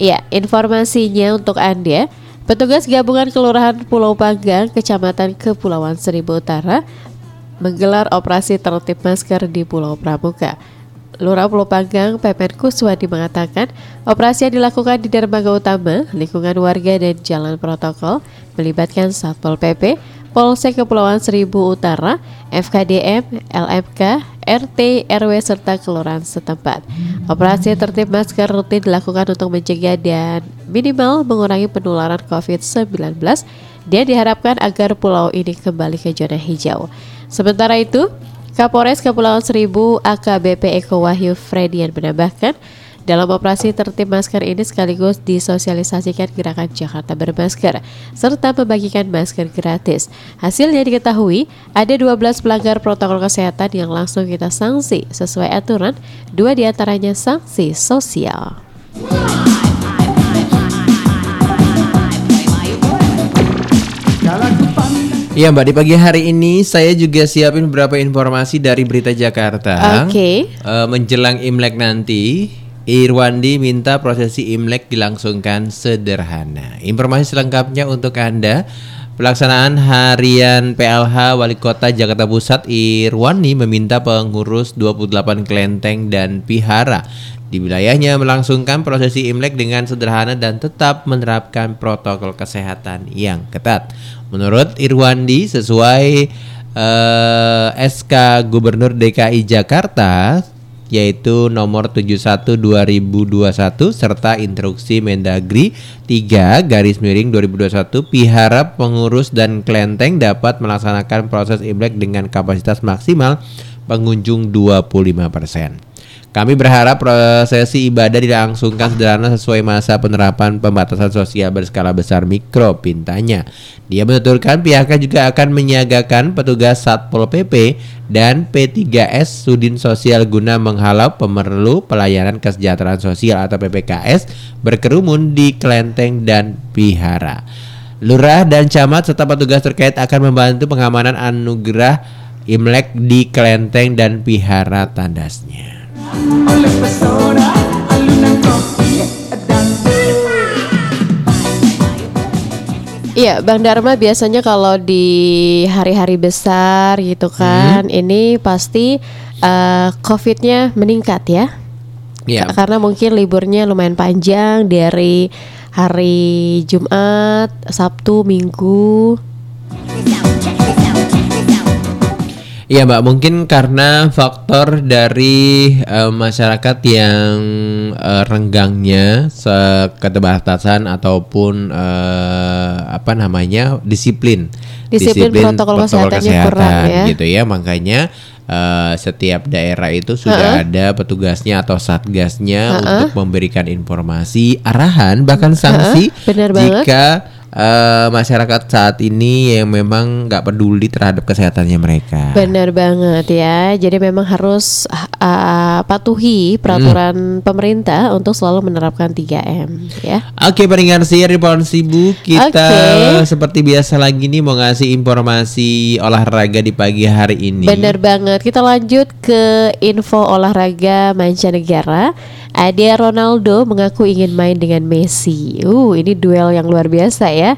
A: Ya, informasinya untuk Anda. Petugas gabungan Kelurahan Pulau Panggang, Kecamatan Kepulauan Seribu Utara menggelar operasi tertib masker di Pulau Pramuka. Lurah Pulau Panggang, Pepen Kuswadi mengatakan, operasi yang dilakukan di dermaga utama, lingkungan warga dan jalan protokol melibatkan Satpol PP, Polsek Kepulauan Seribu Utara, FKDM, LMK, RT, RW serta kelurahan setempat. Operasi tertib masker rutin dilakukan untuk mencegah dan minimal mengurangi penularan COVID-19 dan diharapkan agar pulau ini kembali ke zona hijau. Sementara itu, Kapolres Kepulauan Seribu AKBP Eko Wahyu Fredian menambahkan, dalam operasi tertib masker ini sekaligus disosialisasikan gerakan Jakarta bermasker serta membagikan masker gratis. Hasilnya diketahui ada 12 pelanggar protokol kesehatan yang langsung kita sanksi sesuai aturan, dua di antaranya sanksi sosial.
B: Iya Mbak, di pagi hari ini saya juga siapin beberapa informasi dari Berita Jakarta.
A: Oke.
B: Eh, menjelang Imlek nanti, Irwandi minta prosesi Imlek dilangsungkan sederhana. Informasi selengkapnya untuk Anda. Pelaksanaan harian PLH Wali Kota Jakarta Pusat Irwandi meminta pengurus 28 kelenteng dan pihara di wilayahnya melangsungkan prosesi Imlek dengan sederhana dan tetap menerapkan protokol kesehatan yang ketat. Menurut Irwandi sesuai eh, SK Gubernur DKI Jakarta yaitu nomor 71 2021 serta instruksi Mendagri 3 garis miring 2021 pihara pengurus dan kelenteng dapat melaksanakan proses Imlek dengan kapasitas maksimal pengunjung 25%. Kami berharap prosesi ibadah dilangsungkan sederhana sesuai masa penerapan pembatasan sosial berskala besar mikro pintanya. Dia menuturkan pihaknya juga akan menyiagakan petugas Satpol PP dan P3S Sudin Sosial guna menghalau pemerlu pelayanan kesejahteraan sosial atau PPKS berkerumun di kelenteng dan pihara. Lurah dan camat serta petugas terkait akan membantu pengamanan anugerah Imlek di kelenteng dan pihara tandasnya.
A: Iya, Bang Dharma biasanya kalau di hari-hari besar gitu kan, ini pasti eh, COVID-nya meningkat ya.
B: Iya.
A: Karena mungkin liburnya lumayan panjang dari hari Jumat, Sabtu, Minggu.
B: Iya mbak, mungkin karena faktor dari eh, masyarakat yang eh, renggangnya keterbatasan ataupun eh, apa namanya disiplin,
A: Disiplin protokol kesehatannya kurang ya.
B: gitu ya, makanya eh, setiap daerah itu sudah ada petugasnya atau satgasnya untuk memberikan informasi, arahan bahkan sanksi
A: benar banget.
B: jika eh, masyarakat saat ini yang memang nggak peduli terhadap kesehatannya mereka.
A: Benar banget ya. Jadi memang harus uh, patuhi peraturan
B: Hmm.
A: pemerintah untuk selalu menerapkan 3M ya.
B: Oke pendengar siar di Pohon Sibu Kita
A: Oke.
B: seperti biasa lagi nih mau ngasih informasi olahraga di pagi hari ini
A: Bener banget. Kita lanjut ke info olahraga mancanegara. Ada Ronaldo mengaku ingin main dengan Messi. Uh, ini duel yang luar biasa ya.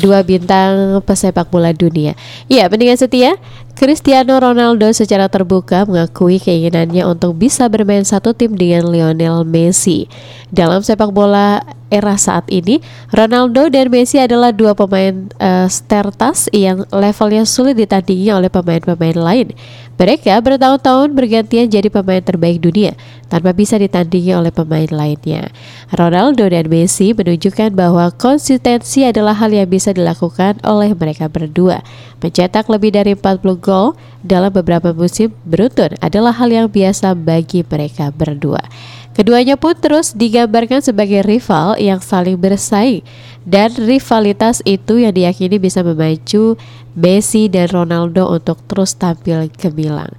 A: Dua bintang pesepak bola dunia. Ya, pendengar setia, Cristiano Ronaldo secara terbuka mengakui keinginannya untuk bisa bermain satu tim dengan Lionel Messi. Dalam sepak bola era saat ini, Ronaldo dan Messi adalah dua pemain eh, stertas yang levelnya sulit ditandingi oleh pemain-pemain lain. Mereka bertahun-tahun bergantian jadi pemain terbaik dunia tanpa bisa ditandingi oleh pemain lainnya. Ronaldo dan Messi menunjukkan bahwa konsistensi adalah hal yang bisa dilakukan oleh mereka berdua. Mencetak lebih dari 40 gol dalam beberapa musim beruntun adalah hal yang biasa bagi mereka berdua. Keduanya pun terus digambarkan sebagai rival yang saling bersaing dan rivalitas itu yang diyakini bisa memacu Messi dan Ronaldo untuk terus tampil gemilang.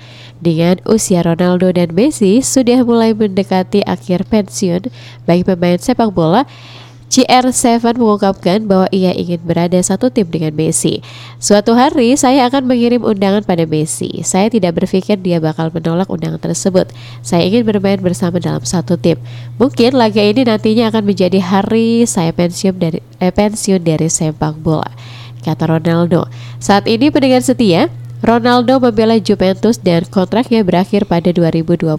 A: Dengan usia Ronaldo dan Messi sudah mulai mendekati akhir pensiun bagi pemain sepak bola, CR7 mengungkapkan bahwa ia ingin berada satu tim dengan Messi. Suatu hari saya akan mengirim undangan pada Messi. Saya tidak berpikir dia bakal menolak undangan tersebut. Saya ingin bermain bersama dalam satu tim. Mungkin laga ini nantinya akan menjadi hari saya pensiun dari eh, pensiun dari sepak bola. Kata Ronaldo. Saat ini pendengar setia, Ronaldo membela Juventus dan kontraknya berakhir pada 2022.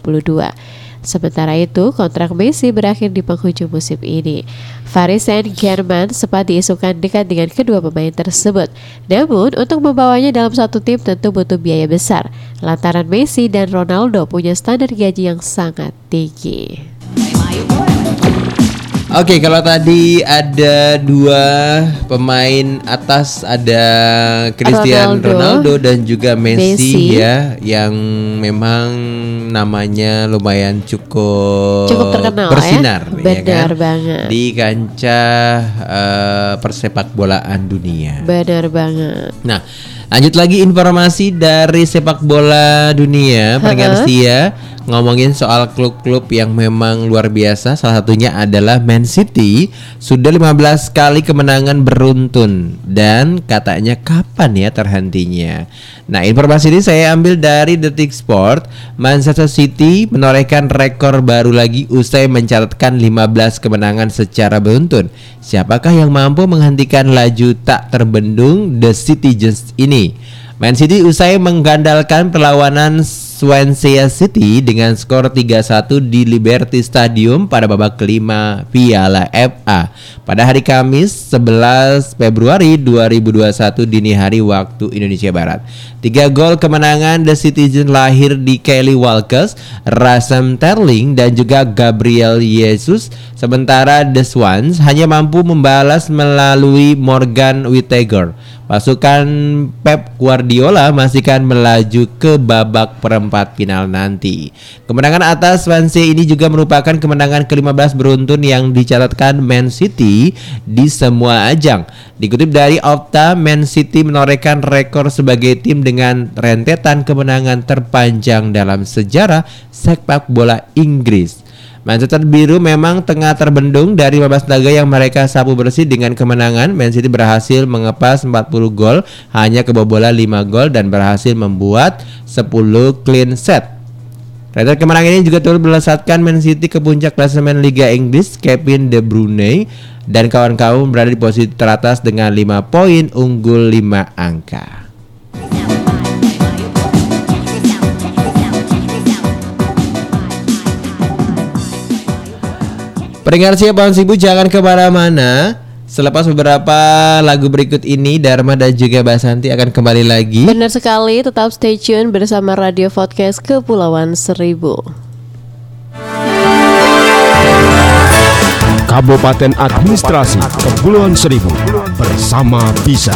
A: Sementara itu, kontrak Messi berakhir di penghujung musim ini. Paris Saint-Germain sempat diisukan dekat dengan kedua pemain tersebut. Namun, untuk membawanya dalam satu tim tentu butuh biaya besar. Lantaran Messi dan Ronaldo punya standar gaji yang sangat tinggi.
B: Oke kalau tadi ada dua pemain atas ada Cristiano
A: Ronaldo,
B: Ronaldo, dan juga Messi,
A: Messi.
B: ya Yang memang namanya lumayan cukup,
A: Cukup terkenal, ya.
B: bersinar
A: Benar
B: kan?
A: banget.
B: Di kancah eh, persepak bolaan dunia
A: Benar banget.
B: Nah, lanjut lagi informasi dari sepak bola dunia, pendengar setia ngomongin soal klub-klub yang memang luar biasa. Salah satunya adalah Man City sudah 15 kali kemenangan beruntun dan katanya kapan ya terhentinya. Nah, informasi ini saya ambil dari Detik Sport. Manchester City menorehkan rekor baru lagi usai mencatatkan 15 kemenangan secara beruntun. Siapakah yang mampu menghentikan laju tak terbendung The Citizens ini? Man City usai menggandalkan perlawanan Swansea City dengan skor 3-1 di Liberty Stadium pada babak kelima Piala FA pada hari Kamis 11 Februari 2021 dini hari waktu Indonesia Barat. Tiga gol kemenangan The Citizen lahir di Kelly Walkers, Rasem Terling dan juga Gabriel Jesus. Sementara The Swans hanya mampu membalas melalui Morgan Whittaker. Pasukan Pep Guardiola masih akan melaju ke babak perempat final nanti. Kemenangan atas Swansea ini juga merupakan kemenangan ke-15 beruntun yang dicatatkan Man City di semua ajang. Dikutip dari Opta, Man City menorehkan rekor sebagai tim dengan rentetan kemenangan terpanjang dalam sejarah sepak bola Inggris. Manchester Biru memang tengah terbendung dari 15 laga yang mereka sapu bersih dengan kemenangan. Man City berhasil mengepas 40 gol, hanya kebobolan 5 gol dan berhasil membuat 10 clean set. Rentetan kemenangan ini juga turut melesatkan Man City ke puncak klasemen Liga Inggris. Kevin De Bruyne dan kawan-kawan berada di posisi teratas dengan 5 poin unggul 5 angka. Pendengar siap Bang Sibu jangan ke mana-mana Selepas beberapa lagu berikut ini Dharma dan juga Basanti akan kembali lagi
A: Benar sekali, tetap stay tune bersama Radio Podcast Kepulauan Seribu.
E: Kabupaten Administrasi Kepulauan Seribu bersama Bisa.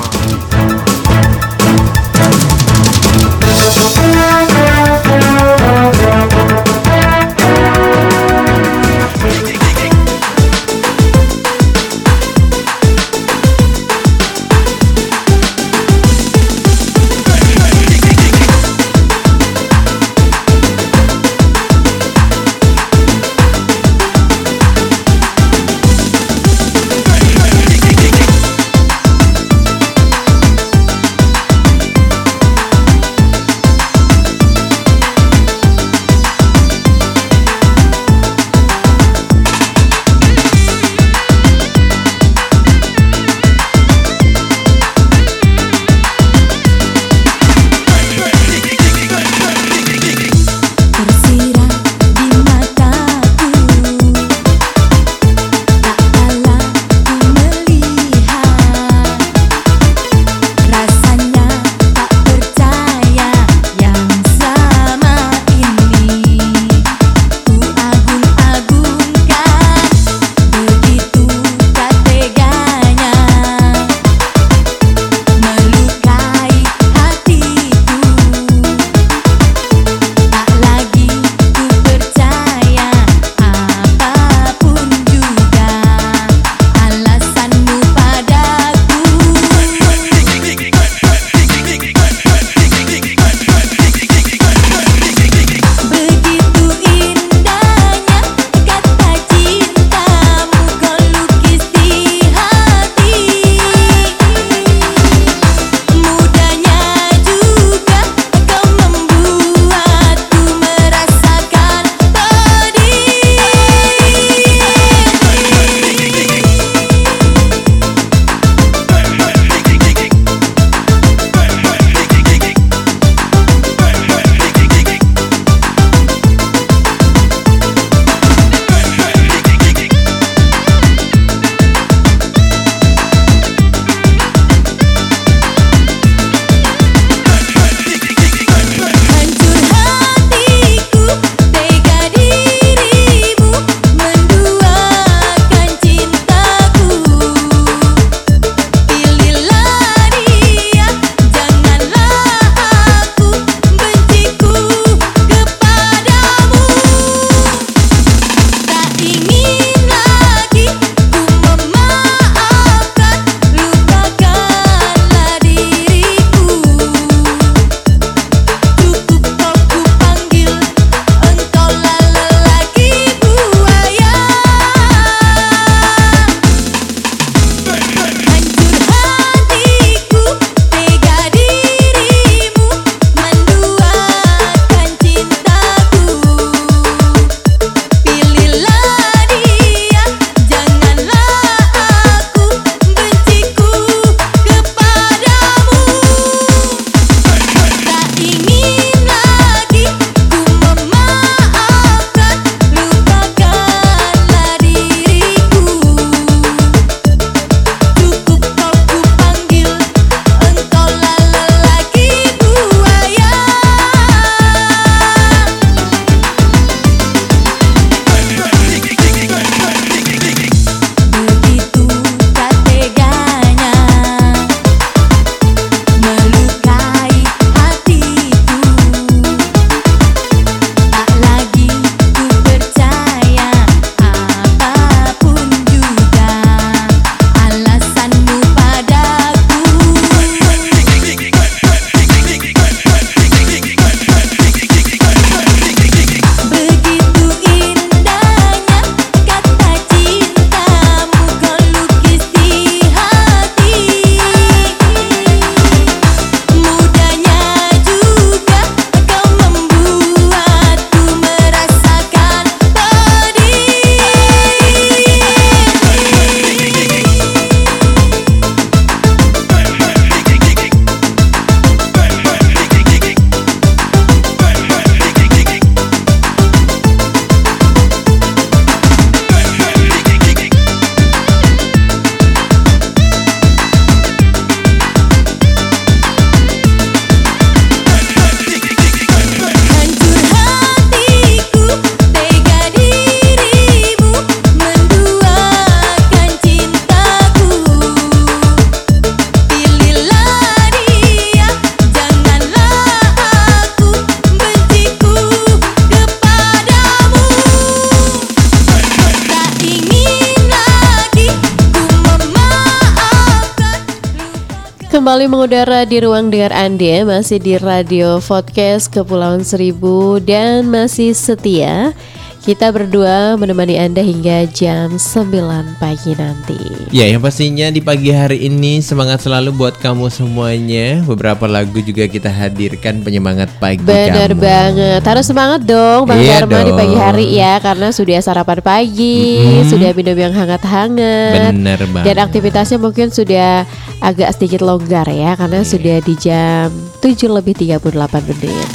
A: Ruang dengar Anda Masih di Radio Podcast Kepulauan Seribu Dan masih setia Kita berdua menemani Anda hingga jam 9 pagi nanti
B: Ya, yang pastinya di pagi hari ini semangat selalu buat kamu semuanya. Beberapa lagu juga kita hadirkan penyemangat pagi
A: Benar
B: kamu.
A: banget Harus semangat dong Bang
B: Iya
A: Dharma di pagi
B: dong.
A: hari ya Karena sudah sarapan pagi
B: Mm-mm.
A: Sudah minum yang hangat-hangat
B: Bener banget.
A: Dan aktivitasnya mungkin sudah agak sedikit longgar ya Karena
B: Iya.
A: sudah di jam 7 lebih 38 menit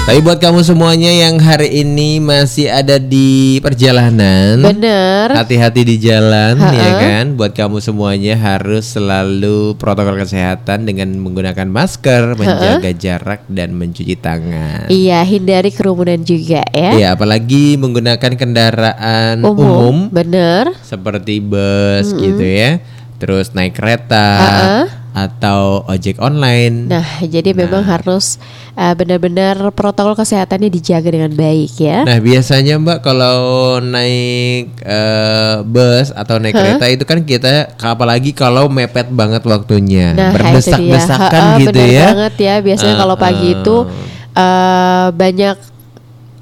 B: Tapi buat kamu semuanya yang hari ini masih ada di perjalanan,
A: Bener
B: hati-hati di jalan
A: Ha-ha.
B: ya kan. Buat kamu semuanya harus selalu protokol kesehatan dengan menggunakan masker, menjaga jarak dan mencuci tangan.
A: Iya hindari kerumunan juga ya
B: Iya, apalagi menggunakan kendaraan umum,
A: Umum, bener
B: seperti bus gitu ya. Terus naik kereta
A: Ha-ha.
B: Atau ojek online.
A: Nah jadi memang harus uh, benar-benar protokol kesehatannya dijaga dengan baik ya
B: Nah biasanya Mbak kalau naik eh, bus atau naik kereta itu kan kita apalagi kalau mepet banget waktunya
A: Nah,
B: berdesak-desakan gitu ya.
A: banget ya. Biasanya kalau pagi
B: Uh-uh.
A: itu eh, banyak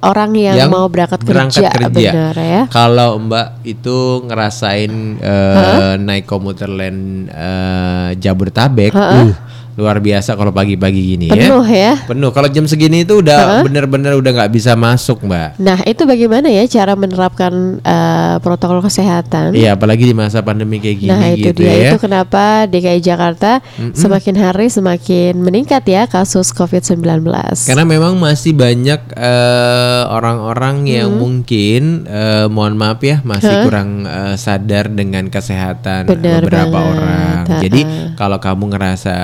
A: orang yang,
B: Yang
A: mau berangkat,
B: berangkat
A: kerja,
B: kerja.
A: benar ya.
B: Kalau Mbak itu ngerasain eh, naik komuter lain eh, Jabodetabek, uh, luar biasa kalau pagi-pagi gini
A: Penuh
B: ya.
A: ya.
B: Penuh. Kalau jam segini itu udah bener-bener udah nggak bisa masuk Mbak.
A: Nah itu bagaimana ya cara menerapkan eh, protokol kesehatan?
B: Iya, apalagi di masa pandemi kayak gini
A: Nah itu
B: gitu
A: dia
B: ya.
A: itu kenapa DKI Jakarta semakin hari semakin meningkat ya kasus COVID-19.
B: Karena memang masih banyak eh, orang-orang yang
A: Hmm.
B: mungkin eh, mohon maaf ya masih kurang eh, sadar dengan kesehatan
A: Benar
B: beberapa
A: banget.
B: orang. Jadi kalau kamu ngerasa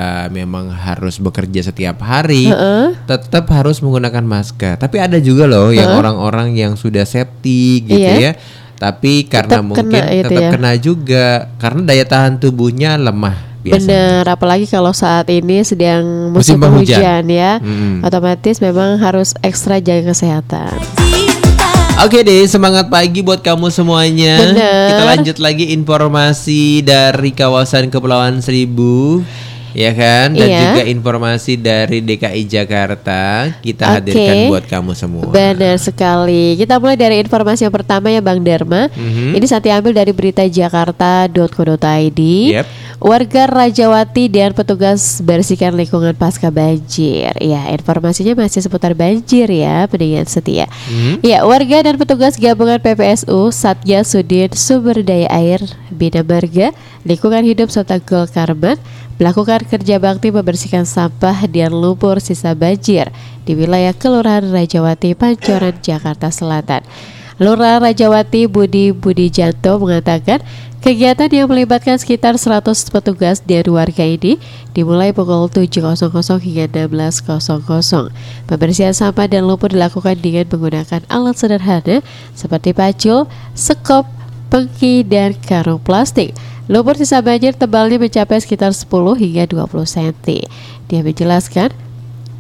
B: memang harus bekerja setiap hari,
A: Ha-ha.
B: tetap harus menggunakan masker. Tapi ada juga loh yang orang-orang yang sudah safety gitu
A: Iya.
B: ya. Tapi karena
A: Tetap
B: mungkin
A: kena
B: tetap
A: ya.
B: kena juga karena daya tahan tubuhnya lemah biasanya.
A: Benar, apalagi kalau saat ini sedang
B: Musim
A: musim,
B: penghujan.
A: penghujan ya,
B: Mm-mm.
A: otomatis memang harus ekstra jaga kesehatan.
B: Oke deh, semangat pagi buat kamu semuanya.
A: Bener.
B: Kita lanjut lagi informasi dari kawasan Kepulauan Seribu. Ya kan? Dan
A: Iya.
B: juga informasi dari DKI Jakarta kita
A: Oke.
B: hadirkan buat kamu semua.
A: Benar sekali. Kita mulai dari informasi yang pertama ya Bang Dharma.
B: Mhm.
A: Ini saat diambil dari berita jakarta.co.id.
B: Yep.
A: Warga Rajawati dan petugas bersihkan lingkungan pasca banjir. Ya, informasinya masih seputar banjir ya, pendengar setia.
B: Mhm.
A: Ya, warga dan petugas gabungan PPSU Satgas Sudin Sumber Daya Air Bina Marga Lingkungan Hidup serta Gol Karman melakukan kerja bakti membersihkan sampah dan lumpur sisa banjir di wilayah Kelurahan Rajawati, Pancoran, Jakarta Selatan. Lurah Rajawati Budi Budi Janto mengatakan kegiatan yang melibatkan sekitar 100 petugas dan warga ini dimulai pukul 7.00 hingga 16.00. Pembersihan sampah dan lumpur dilakukan dengan menggunakan alat sederhana seperti pacul, sekop, pengki, dan karung plastik. Lumpur sisa banjir tebalnya mencapai sekitar 10 hingga 20 cm. Dia menjelaskan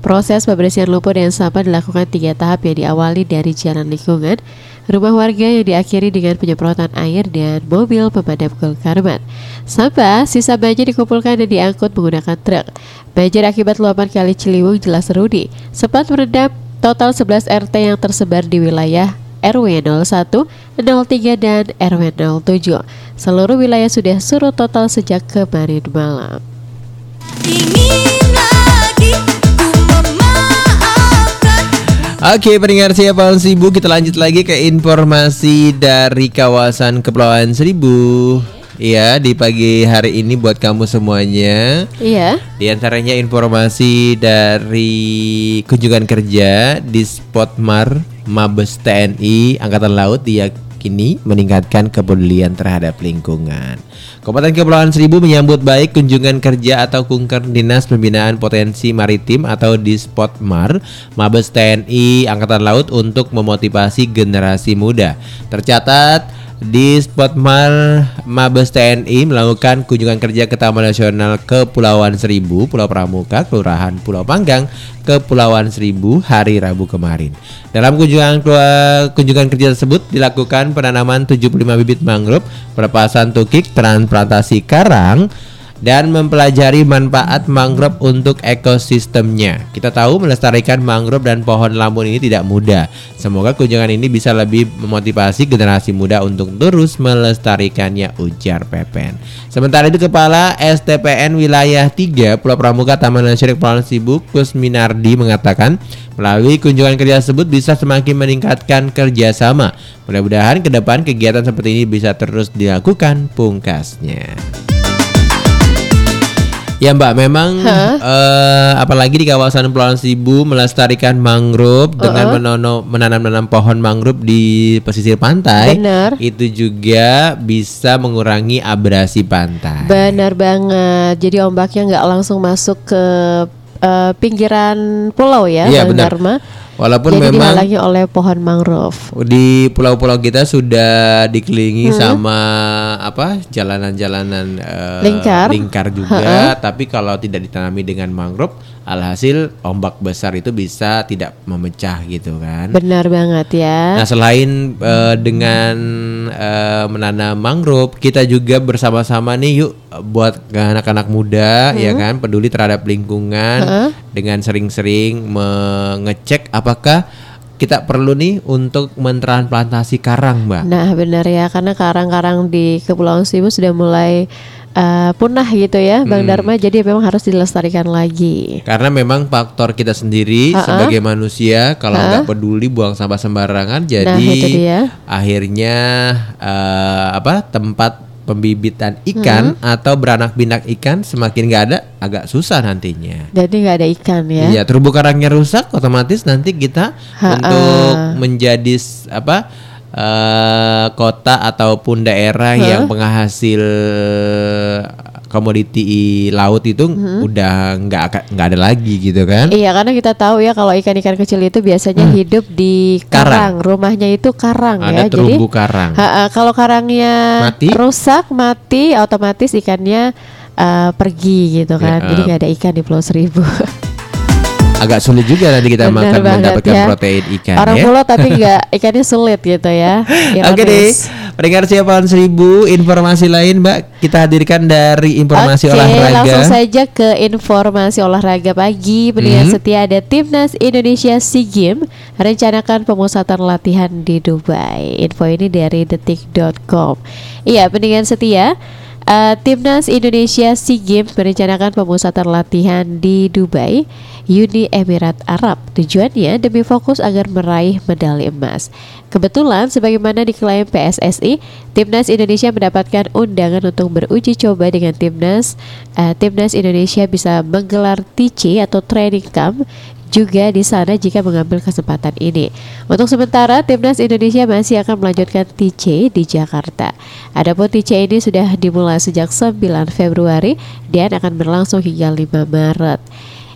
A: Proses pembersihan lumpur dan sampah dilakukan tiga tahap yang diawali dari jalan lingkungan, rumah warga yang diakhiri dengan penyemprotan air dan mobil pemadam karman. Sampah sisa banjir dikumpulkan dan diangkut menggunakan truk. Banjir akibat luapan kali Ciliwung jelas Rudi sempat merendam total 11 RT yang tersebar di wilayah RW 01, 03 dan RW 07. Seluruh wilayah sudah surut total sejak kemarin malam.
B: Oke, pendengar siapa Seribu kita lanjut lagi ke informasi dari kawasan Kepulauan Seribu. Iya, di pagi hari ini buat kamu semuanya.
A: Iya.
B: Di antaranya informasi dari kunjungan kerja di Spotmar Mabes TNI Angkatan Laut diyakini meningkatkan kepedulian terhadap lingkungan. Kabupaten Kepulauan Seribu menyambut baik kunjungan kerja atau kunker Dinas Pembinaan Potensi Maritim atau di Spotmar Mabes TNI Angkatan Laut untuk memotivasi generasi muda. Tercatat di Spotmar Mabes TNI melakukan kunjungan kerja ke Taman Nasional Kepulauan Seribu, Pulau Pramuka, Kelurahan Pulau Panggang, Kepulauan Seribu hari Rabu kemarin. Dalam kunjungan kunjungan kerja tersebut dilakukan penanaman 75 bibit mangrove, pelepasan tukik, transplantasi karang dan mempelajari manfaat mangrove untuk ekosistemnya. Kita tahu melestarikan mangrove dan pohon lamun ini tidak mudah. Semoga kunjungan ini bisa lebih memotivasi generasi muda untuk terus melestarikannya ujar Pepen. Sementara itu Kepala STPN Wilayah 3 Pulau Pramuka Taman Nasional Kepulauan Seribu Kusminardi mengatakan melalui kunjungan kerja tersebut bisa semakin meningkatkan kerjasama. Mudah-mudahan ke depan kegiatan seperti ini bisa terus dilakukan pungkasnya. Ya Mbak, memang
A: Hah?
B: eh, apalagi di kawasan Kepulauan Seribu melestarikan mangrove dengan
A: Uh-uh.
B: menono- menanam-nanam pohon mangrove di pesisir pantai,
A: Benar.
B: itu juga bisa mengurangi abrasi pantai.
A: Benar banget. Jadi ombaknya nggak langsung masuk ke eh, pinggiran pulau ya,
B: Iya,
A: Bang
B: benar.
A: Dharma.
B: Walaupun
A: Jadi
B: memang
A: dihalangi oleh pohon mangrove.
B: di pulau-pulau kita sudah dikelilingi
A: Hmm.
B: sama apa jalanan-jalanan eh,
A: Lingkar.
B: lingkar juga. Tapi kalau tidak ditanami dengan mangrove alhasil ombak besar itu bisa tidak memecah gitu kan.
A: Benar banget ya.
B: Nah selain eh, dengan eh, menanam mangrove kita juga bersama-sama nih yuk buat anak-anak muda ya kan peduli terhadap lingkungan dengan sering-sering mengecek apakah kita perlu nih untuk mentransplantasi karang mbak.
A: Nah benar ya karena karang-karang di Kepulauan Seribu sudah mulai eh, punah gitu ya,
B: Hmm.
A: Bang Dharma. Jadi memang harus dilestarikan lagi.
B: Karena memang faktor kita sendiri
A: Ha-ha.
B: sebagai manusia kalau nggak peduli buang sampah sembarangan jadi
A: Nah, itu dia.
B: akhirnya eh, apa tempat pembibitan ikan
A: Hmm.
B: atau beranak binak ikan semakin nggak ada agak susah nantinya.
A: Jadi nggak ada ikan ya.
B: Iya, terumbu karangnya rusak, otomatis nanti kita
A: Ha-ha.
B: untuk menjadi apa eh, kota ataupun daerah
A: Hah?
B: yang penghasil komoditi laut itu udah nggak nggak ada lagi gitu kan?
A: Hmm. Iya karena kita tahu ya kalau ikan-ikan kecil itu biasanya hidup di
B: Hmm. Karang.
A: karang, rumahnya itu karang
B: Ada
A: ya.
B: terumbu
A: Jadi
B: karang.
A: ha-ha, kalau karangnya
B: Mati?
A: rusak mati otomatis ikannya eh, pergi gitu kan.
B: Ya,
A: Jadi nggak ada ikan di Pulau Seribu. (laughs)
B: Agak sulit juga nanti kita
A: Benar
B: makan
A: banget
B: mendapatkan
A: ya.
B: protein ikan
A: Orang
B: ya.
A: pulau tapi nggak ikannya sulit gitu ya. (laughs)
B: Oke deh,
A: Ironis.
B: pendengar siapa seribu informasi lain Mbak kita hadirkan dari informasi
A: Oke,
B: olahraga.
A: langsung saja ke informasi olahraga pagi. Pendengar
B: Hmm.
A: setia ada Timnas Indonesia SEA Games rencanakan pemusatan latihan di Dubai. Info ini dari detik.com. Iya, pendengar setia eh, Timnas Indonesia SEA Games merencanakan pemusatan latihan di Dubai, Uni Emirat Arab. Tujuannya demi fokus agar meraih medali emas. Kebetulan sebagaimana diklaim PSSI, Timnas Indonesia mendapatkan undangan untuk beruji coba dengan Timnas. Eh, Timnas Indonesia bisa menggelar TC atau training camp juga di sana jika mengambil kesempatan ini. Untuk sementara, Timnas Indonesia masih akan melanjutkan TC di Jakarta. Adapun TC ini sudah dimulai sejak 9 Februari dan akan berlangsung hingga 5 Maret.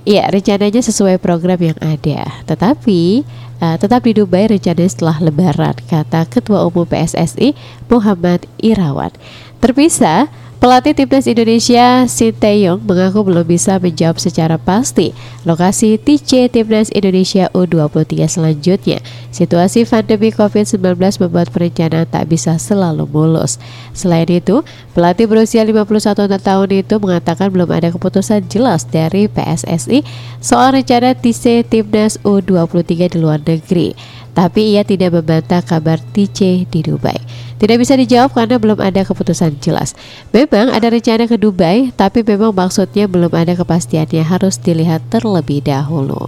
A: Iya, rencananya sesuai program yang ada. Tetapi eh, tetap di Dubai rencananya setelah Lebaran, kata Ketua Umum PSSI Muhammad Irawan. Terpisah, pelatih timnas Indonesia Sinteyong mengaku belum bisa menjawab secara pasti lokasi TC timnas Indonesia U23 selanjutnya. Situasi pandemi COVID-19 membuat perencanaan tak bisa selalu mulus. Selain itu, pelatih berusia 51 tahun itu mengatakan belum ada keputusan jelas dari PSSI soal rencana TC timnas U23 di luar negeri. Tapi ia tidak membantah kabar TC di Dubai. Tidak bisa dijawab karena belum ada keputusan jelas. Memang ada rencana ke Dubai, tapi memang maksudnya belum ada kepastiannya harus dilihat terlebih dahulu.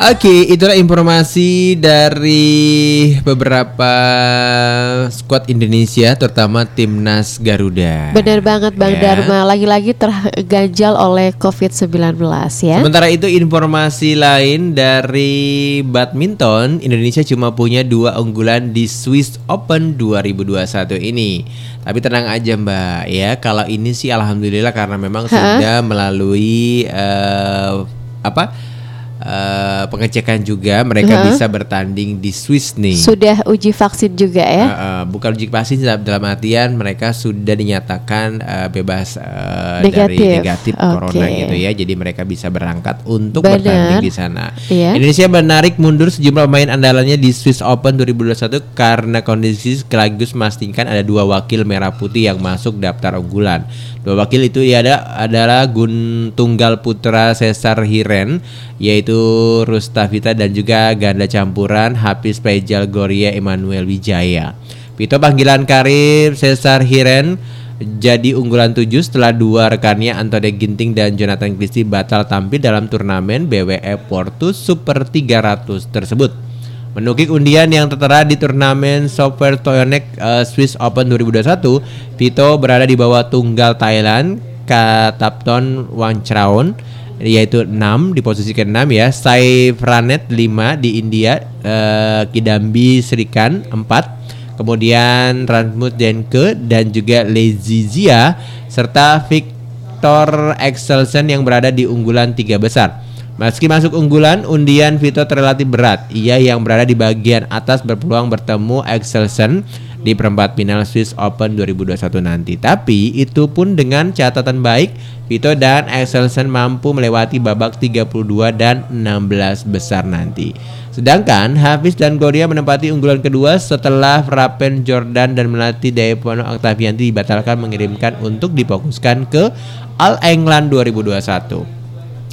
B: Oke, itulah informasi dari beberapa skuad Indonesia, terutama timnas Garuda.
A: Benar banget Bang
B: Ya.
A: Dharma, lagi-lagi terganjal oleh COVID-19 ya.
B: Sementara itu informasi lain dari badminton, Indonesia cuma punya dua unggulan di Swiss Open 2021 ini. Tapi tenang aja Mbak ya, kalau ini sih alhamdulillah karena memang
A: Ha?
B: sudah melalui eh, apa? Eh, pengecekan juga mereka
A: Uh-huh.
B: bisa bertanding di Swiss nih.
A: Sudah uji vaksin juga ya?
B: Eh, eh, bukan uji vaksin dalam artian mereka sudah dinyatakan eh, bebas eh, dari
A: Negatif.
B: negatif
A: Oke.
B: corona gitu ya. Jadi mereka bisa berangkat untuk
A: Benar.
B: bertanding di sana.
A: Iya.
B: Indonesia menarik mundur sejumlah pemain andalannya di Swiss Open 2021 karena kondisi sekaligus memastikan ada dua wakil merah putih yang masuk daftar unggulan. Dua wakil itu ya ada adalah Gun Tunggal Putra Cesar Hiren yaitu Rustavita dan juga ganda campuran Hafiz Pejal Gloria Emmanuel Wijaya. Vito panggilan karir Cesar Hiren jadi unggulan 7 setelah dua rekannya Antone Ginting dan Jonathan Christie batal tampil dalam turnamen BWE Portus Super 300 tersebut. Menukik undian yang tertera di turnamen Software Toyonex eh, Swiss Open 2021, Vito berada di bawah tunggal Thailand Katapton Wangcharoen yaitu 6 di posisi ke-6 ya, Sai Franet 5 di India, eh, Kidambi Srikan 4, kemudian Rasmus Denke dan juga Lezizia serta Victor Excelsen yang berada di unggulan tiga besar. Meski masuk unggulan, undian Vito terlalu berat. Ia yang berada di bagian atas berpeluang bertemu Excelsen di perempat final Swiss Open 2021 nanti. Tapi itu pun dengan catatan baik, Vito dan Excelsen mampu melewati babak 32 dan 16 besar nanti. Sedangkan Hafiz dan Gloria menempati unggulan kedua setelah Rapen Jordan dan Melati Dayapono Octavianti dibatalkan mengirimkan untuk difokuskan ke All England 2021.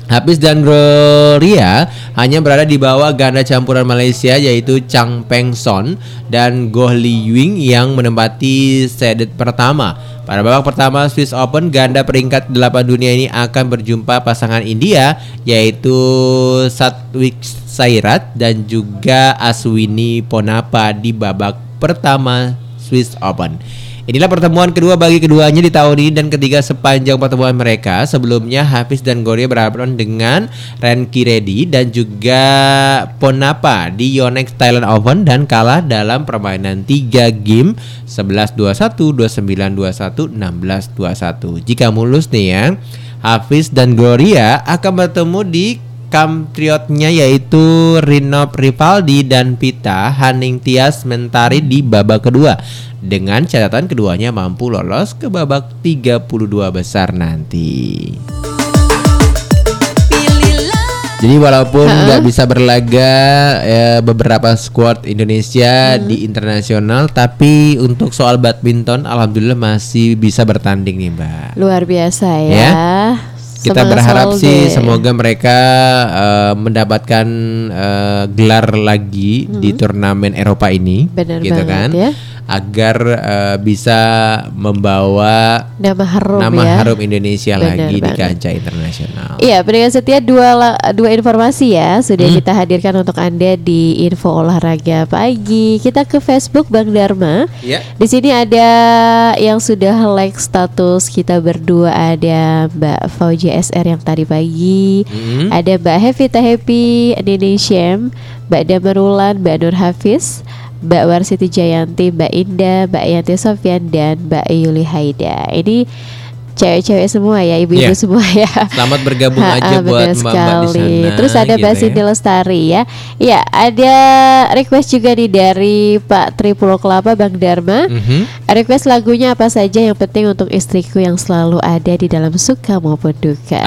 B: Hafiz dan Gloria hanya berada di bawah ganda campuran Malaysia yaitu Chang Peng Son dan Goh Li Ying yang menempati sedet pertama. Pada babak pertama Swiss Open ganda peringkat 8 dunia ini akan berjumpa pasangan India yaitu Satwik Sairat dan juga Aswini Ponapa di babak pertama Swiss Open. Inilah pertemuan kedua bagi keduanya di tahun ini dan ketiga sepanjang pertemuan mereka. Sebelumnya Hafiz dan Gloria berhadapan dengan Renki Reddy dan juga Ponapa di Yonex Thailand Open dan kalah dalam permainan 3 game 11-21, 29-21, 16-21. Jika mulus nih ya, Hafiz dan Gloria akan bertemu di Kamtriotnya yaitu Rinop Rivaldi dan Pita Haning Tias Mentari di babak kedua dengan catatan keduanya mampu lolos ke babak 32 besar nanti. Jadi walaupun nggak bisa berlaga eh, beberapa squad Indonesia di internasional, tapi untuk soal badminton, alhamdulillah masih bisa bertanding nih mbak.
A: Luar biasa ya.
B: Ya. Kita
A: Semangat
B: berharap sih
A: deh.
B: semoga mereka eh, mendapatkan eh, gelar lagi di turnamen Eropa ini,
A: Benar
B: gitu
A: banget
B: kan,
A: ya.
B: agar eh, bisa membawa
A: Nama harum
B: nama
A: ya.
B: harum Indonesia
A: Benar
B: lagi di
A: banget.
B: kancah internasional.
A: Iya, pendengar setia dua dua informasi ya sudah
B: Hmm.
A: kita hadirkan untuk anda di info olahraga pagi. Kita ke Facebook Bang Dharma.
B: Ya.
A: Di sini ada yang sudah like status kita berdua ada Mbak Fauji SR yang tadi pagi,
B: Hmm.
A: ada Mbak Hevita Happy Indonesia, Mbak Damarulan, Mbak Nur Hafiz, Mbak Warsiti Jayanti, Mbak Indah, Mbak Yanti Sofyan dan Mbak Yuli Haida. Ini cewek-cewek semua ya, ibu-ibu
B: Iya.
A: semua ya.
B: Selamat bergabung
A: Ha-ha, (laughs)
B: aja buat mbak-mbak di sana.
A: Terus ada
B: gitu
A: Mbak
B: ya.
A: Lestari ya. Ya, ada request juga nih dari Pak Tri Pulau Kelapa Bang Dharma.
B: Mhm.
A: Request lagunya apa saja yang penting untuk istriku yang selalu ada di dalam suka maupun duka.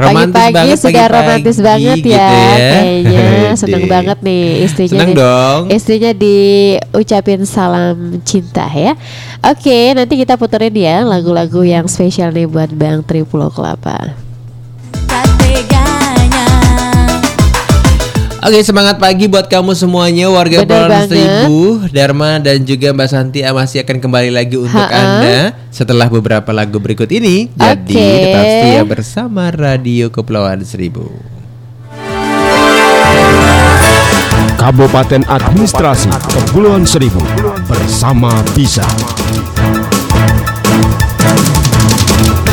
B: Romantis (laughs)
A: Pagi-pagi sudah romantis banget
B: gitu
A: ya,
B: ya.
A: kayaknya (laughs) seneng banget nih istrinya.
B: Seneng
A: nih.
B: dong.
A: Istrinya diucapin salam cinta ya. Oke, nanti kita puterin ya lagu-lagu yang spesial nih buat Bang Tri Pulau Kelapa.
B: Oke semangat pagi buat kamu semuanya warga Pulau. Seribu Dharma dan juga Mbak Santi masih akan kembali lagi untuk
A: Ha-ha.
B: anda setelah beberapa lagu berikut ini. Jadi tetap setia bersama Radio Kepulauan Seribu.
E: Kabupaten Administrasi Kepulauan Seribu bersama Bisa.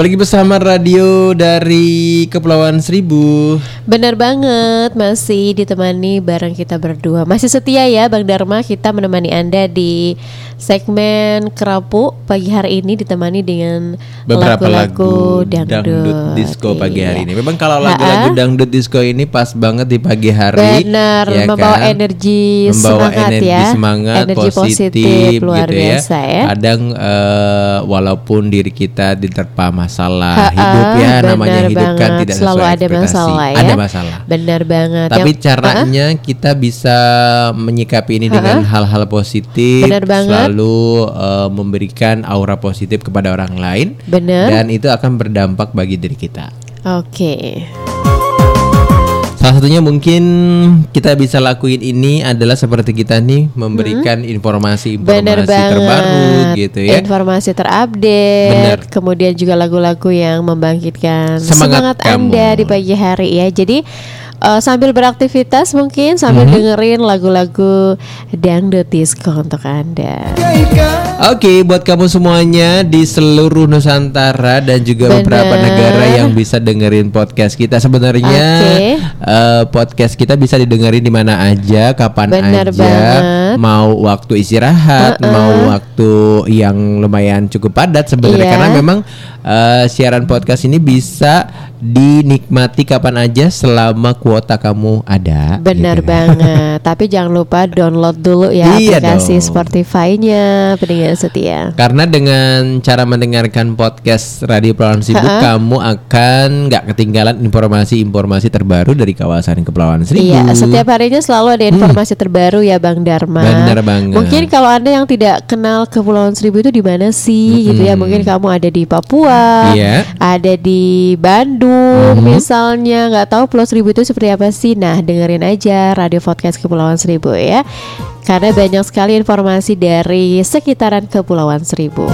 B: Lagi bersama radio dari Kepulauan Seribu.
A: Bener banget, masih ditemani bareng kita berdua. Masih setia ya Bang Dharma, kita menemani Anda di segmen Kerapu pagi hari ini ditemani dengan
B: Beberapa
A: lagu-lagu
B: lagu
A: dangdut.
B: dangdut disco pagi hari
A: Iya.
B: ini. Memang kalau lagu-lagu dangdut disco ini pas banget di pagi hari.
A: Benar,
B: ya
A: membawa
B: kan?
A: energi
B: membawa
A: semangat
B: energi
A: ya.
B: semangat
A: Energi
B: positif,
A: positif, luar
B: gitu
A: biasa ya.
B: Kadang eh, walaupun diri kita diterpa masalah
A: Ha-ha,
B: hidup ya namanya
A: benar
B: hidup kan
A: banget.
B: tidak
A: Selalu
B: sesuai
A: ada
B: ekspektasi.
A: masalah ya.
B: Ada masalah.
A: Benar banget.
B: Tapi
A: Yang-
B: caranya kita bisa menyikapi ini dengan hal-hal positif,
A: Benar banget.
B: selalu eh, memberikan aura positif kepada orang lain,
A: Benar.
B: dan itu akan berdampak bagi diri kita.
A: Oke.
B: Salah satunya mungkin kita bisa lakuin ini adalah seperti kita nih memberikan informasi-informasi
A: banget.
B: terbaru gitu ya.
A: Informasi terupdate.
B: Bener.
A: Kemudian juga lagu-lagu yang membangkitkan
B: Semangat
A: semangat,
B: kamu.
A: Anda di pagi hari ya. Jadi eh, sambil beraktivitas mungkin sambil
B: Mhm.
A: dengerin lagu-lagu dangdut disco untuk Anda.
B: Oke, buat kamu semuanya di seluruh Nusantara dan juga
A: Bener.
B: beberapa negara yang bisa dengerin podcast kita. Sebenarnya
A: Oke.
B: eh, podcast kita bisa didengerin di mana aja, kapan
A: Bener
B: aja.
A: banget.
B: Mau waktu istirahat,
A: Uh-uh.
B: mau waktu yang lumayan cukup padat sebenarnya
A: Iya.
B: karena memang eh, siaran podcast ini bisa dinikmati kapan aja selama kuota kamu ada.
A: Benar
B: gitu.
A: banget. (laughs) Tapi jangan lupa download dulu ya
B: Iya
A: aplikasi. Spotify-nya pendengar setia.
B: Karena dengan cara mendengarkan podcast Radio Pulauan Seribu, kamu akan nggak ketinggalan informasi-informasi terbaru dari kawasan Kepulauan Seribu.
A: Iya, setiap harinya selalu ada informasi terbaru ya Bang Dharma.
B: Bener banget.
A: Mungkin kalau Anda yang tidak kenal Kepulauan Seribu itu di mana sih gitu ya. Mungkin kamu ada di Papua,
B: Iya.
A: ada di Bandung misalnya, nggak tahu Pulau Seribu itu seperti apa sih. Nah, dengerin aja Radio Podcast Kepulauan Seribu ya. Karena banyak sekali informasi dari sekitaran Kepulauan Seribu.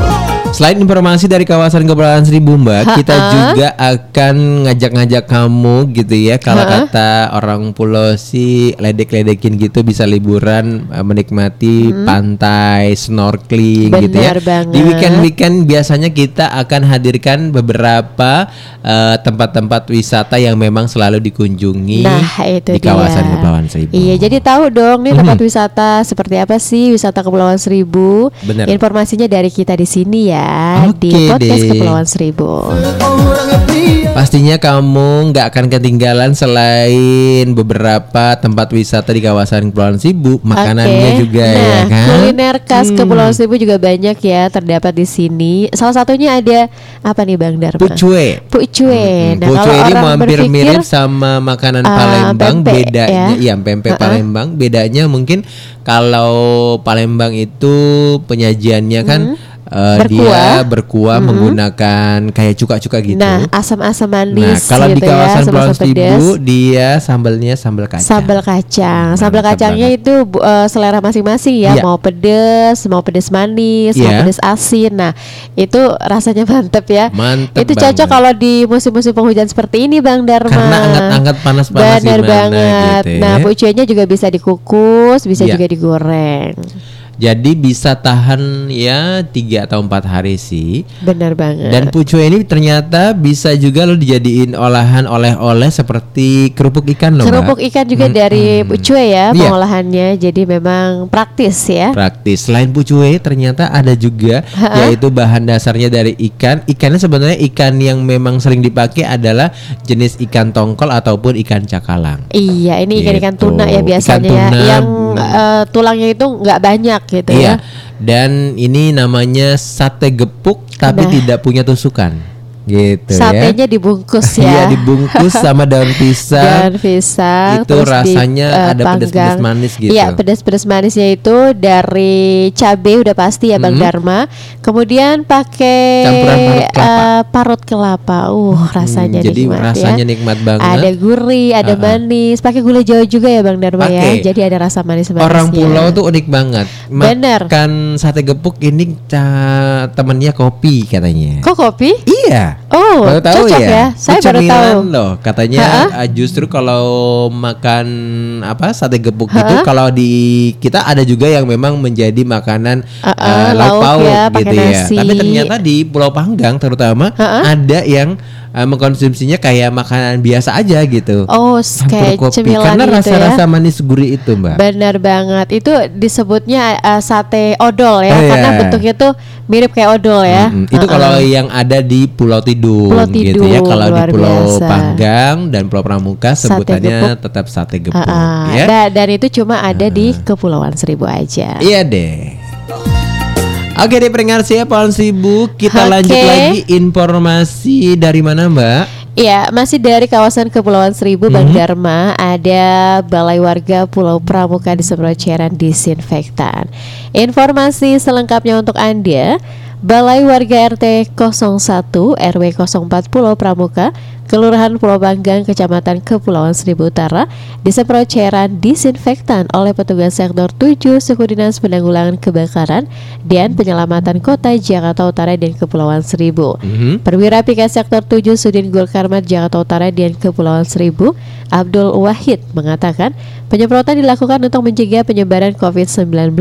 B: Selain informasi dari kawasan Kepulauan Seribu, Mbak, kita
A: Ha-ha.
B: juga akan ngajak-ngajak kamu gitu ya. Kalau kata orang pulau sih ledek-ledekin gitu bisa liburan eh, menikmati pantai, snorkeling gitu ya.
A: Hmm. Benar banget.
B: Di weekend-weekend biasanya kita akan hadirkan beberapa eh, tempat-tempat wisata yang memang selalu dikunjungi
A: Nah, itu
B: di kawasan
A: dia.
B: Kepulauan Seribu.
A: Iya, jadi tahu dong nih tempat wisata seperti apa sih wisata Kepulauan Seribu.
B: Bener.
A: Informasinya dari kita di sini ya di
B: Oke
A: podcast
B: deh.
A: Kepulauan Seribu.
B: Pastinya kamu nggak akan ketinggalan selain beberapa tempat wisata di kawasan Kepulauan Seribu, makanannya
A: Oke.
B: juga
A: nah,
B: ya kan.
A: kuliner khas
B: Hmm.
A: Kepulauan Seribu juga banyak ya terdapat di sini. Salah satunya ada apa nih Bang Dharma?
B: Pucue.
A: Pucue. Nah,
B: Pucue ini hampir
A: berpikir
B: mirip sama makanan
A: ah,
B: Palembang,
A: pempek
B: bedanya
A: ya.
B: iya pempek
A: Ha-ha.
B: Palembang, bedanya mungkin kalau Palembang itu penyajiannya kan
A: Berkuah.
B: dia berkuah menggunakan kayak cuka-cuka gitu.
A: Nah, asam-asam
B: Nah,
A: manis
B: kalau di
A: gitu ya,
B: kawasan
A: asam-asam pedas.
B: Seribu dia sambalnya sambal kacang.
A: Sambal kacang, sambal
B: Mantap
A: kacangnya
B: banget.
A: itu eh, selera masing-masing ya,
B: Iya.
A: mau pedes, mau pedes manis, mau
B: Iya.
A: pedes asin. Nah, itu rasanya (laughs) mantep ya.
B: Mantep
A: itu cocok
B: banget.
A: kalau di musim-musim penghujan seperti ini, Bang Dharma.
B: Karena anget-anget panas-panas
A: Bener
B: gimana
A: banget.
B: gitu ya.
A: Nah, pucuenya juga bisa dikukus, bisa
B: Iya.
A: juga digoreng.
B: Jadi bisa tahan ya tiga atau empat hari sih.
A: Bener banget.
B: Dan pucuk ini ternyata bisa juga lo dijadiin olahan oleh-oleh seperti kerupuk ikan loh. Mbak.
A: Kerupuk ikan juga dari pucue ya
B: Iya.
A: pengolahannya. Jadi memang praktis ya.
B: praktis. Selain pucue ternyata ada juga
A: Ha-ha.
B: yaitu bahan dasarnya dari ikan. Ikannya sebenarnya ikan yang memang sering dipakai adalah jenis ikan tongkol ataupun ikan cakalang.
A: Iya, ini ikan-ikan
B: Gitu.
A: tuna ya
B: Ikan
A: biasanya ya,
B: tuna,
A: yang
B: hmm.
A: eh, tulangnya itu nggak banyak gitu
B: Iya.
A: ya.
B: Dan ini namanya sate gepuk tapi
A: Nah.
B: tidak punya tusukan. Gitu
A: Satenya
B: ya.
A: dibungkus (laughs)
B: Iya
A: ya.
B: dibungkus sama daun pisang. (laughs)
A: Dan pisang
B: Itu
A: terus di,
B: rasanya
A: eh,
B: ada
A: panggang.
B: manis gitu.
A: Iya, pedas-pedas manisnya itu dari cabe udah pasti ya Bang
B: Mhm.
A: Dharma. Kemudian pakai
B: Campuran parut kelapa.
A: eh, parut kelapa. Uh, rasanya
B: Hmm, jadi
A: nikmat
B: rasanya
A: ya.
B: nikmat banget.
A: Ada gurih, ada
B: Uh-uh.
A: manis. Pakai gula jawa juga ya Bang Dharma ya.
B: Pakai.
A: Jadi ada rasa manis-manisnya.
B: Orang pulau tuh unik banget.
A: Bener.
B: Makan sate gepuk ini temennya kopi katanya.
A: Kok kopi?
B: Iya.
A: Oh,
B: baru tahu
A: cocok
B: ya?
A: ya. Saya baru tahu.
B: loh. Katanya uh, justru kalau makan apa sate gepuk itu kalau di kita ada juga yang memang menjadi makanan
A: Uh-uh,
B: eh, lauk
A: lauk
B: pauk
A: ya,
B: gitu ya.
A: nasi.
B: Tapi ternyata di Pulau Panggang terutama
A: Uh-uh.
B: ada yang eh, mengkonsumsinya kayak makanan biasa aja gitu.
A: Oh, kayak
B: kopi
A: cemilan
B: karena
A: gitu
B: rasa-rasa
A: ya.
B: manis gurih itu, Mbak.
A: Benar banget. Itu disebutnya uh, sate odol ya,
B: Oh, iya.
A: karena bentuknya tuh mirip kayak odol ya.
B: Mm-mm. Itu
A: Uh-uh.
B: kalau yang ada di Pulau Tidung,
A: Pulau
B: gitu ya.
A: Tidung,
B: Kalau di Pulau
A: biasa.
B: Panggang dan Pulau Pramuka
A: Sate
B: sebutannya
A: gepuk.
B: tetap sate gepuk
A: Uh-uh.
B: ya.
A: Da- dan itu cuma ada di Kepulauan Seribu aja.
B: Iya deh. Oke deh pendengar siapa Seribu Kita
A: Oke.
B: lanjut lagi informasi dari mana Mbak?
A: Iya, masih dari kawasan Kepulauan Seribu, Bang
B: Mhm.
A: Dharma, ada Balai Warga Pulau Pramuka disemprot cairan disinfektan. Informasi selengkapnya untuk Anda, Balai Warga RT 01 RW 04 Pulau Pramuka, Kelurahan Pulau Panggang, Kecamatan Kepulauan Seribu Utara, disemprot cairan disinfektan oleh petugas sektor 7 Suku Dinas Penanggulangan Kebakaran dan Penyelamatan Kota Jakarta Utara dan Kepulauan Seribu.
B: Mhm.
A: Perwira Piket Sektor 7 Sudin Gul Karmat Jakarta Utara dan Kepulauan Seribu Abdul Wahid mengatakan penyemprotan dilakukan untuk mencegah penyebaran COVID-19.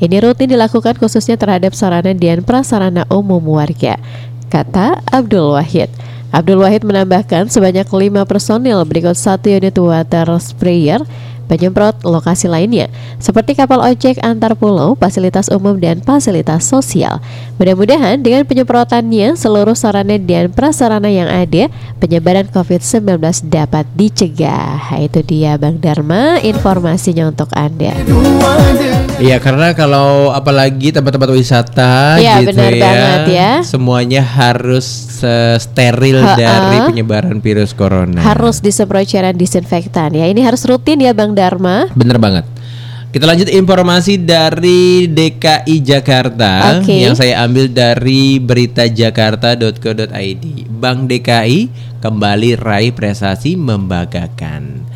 A: Ini rutin dilakukan khususnya terhadap sarana dan prasarana umum warga, kata Abdul Wahid. Abdul Wahid menambahkan sebanyak 5 personil berikut satu unit water sprayer penyemprot lokasi lainnya seperti kapal ojek antar pulau, fasilitas umum dan fasilitas sosial. Mudah-mudahan dengan penyemprotannya seluruh sarana dan prasarana yang ada penyebaran COVID-19 dapat dicegah. Itu dia Bang Dharma informasinya untuk Anda.
B: Iya karena kalau apalagi tempat-tempat wisata
A: Iya,
B: gitu
A: benar
B: ya,
A: banget ya.
B: semuanya harus steril
A: Ha-ha.
B: dari penyebaran virus corona.
A: Harus disemprot cairan disinfektan ya. Ini harus rutin ya Bang Dharma.
B: Bener banget. Kita lanjut informasi dari DKI Jakarta
A: Oke.
B: yang saya ambil dari beritajakarta.co.id. Bank DKI kembali raih prestasi membanggakan.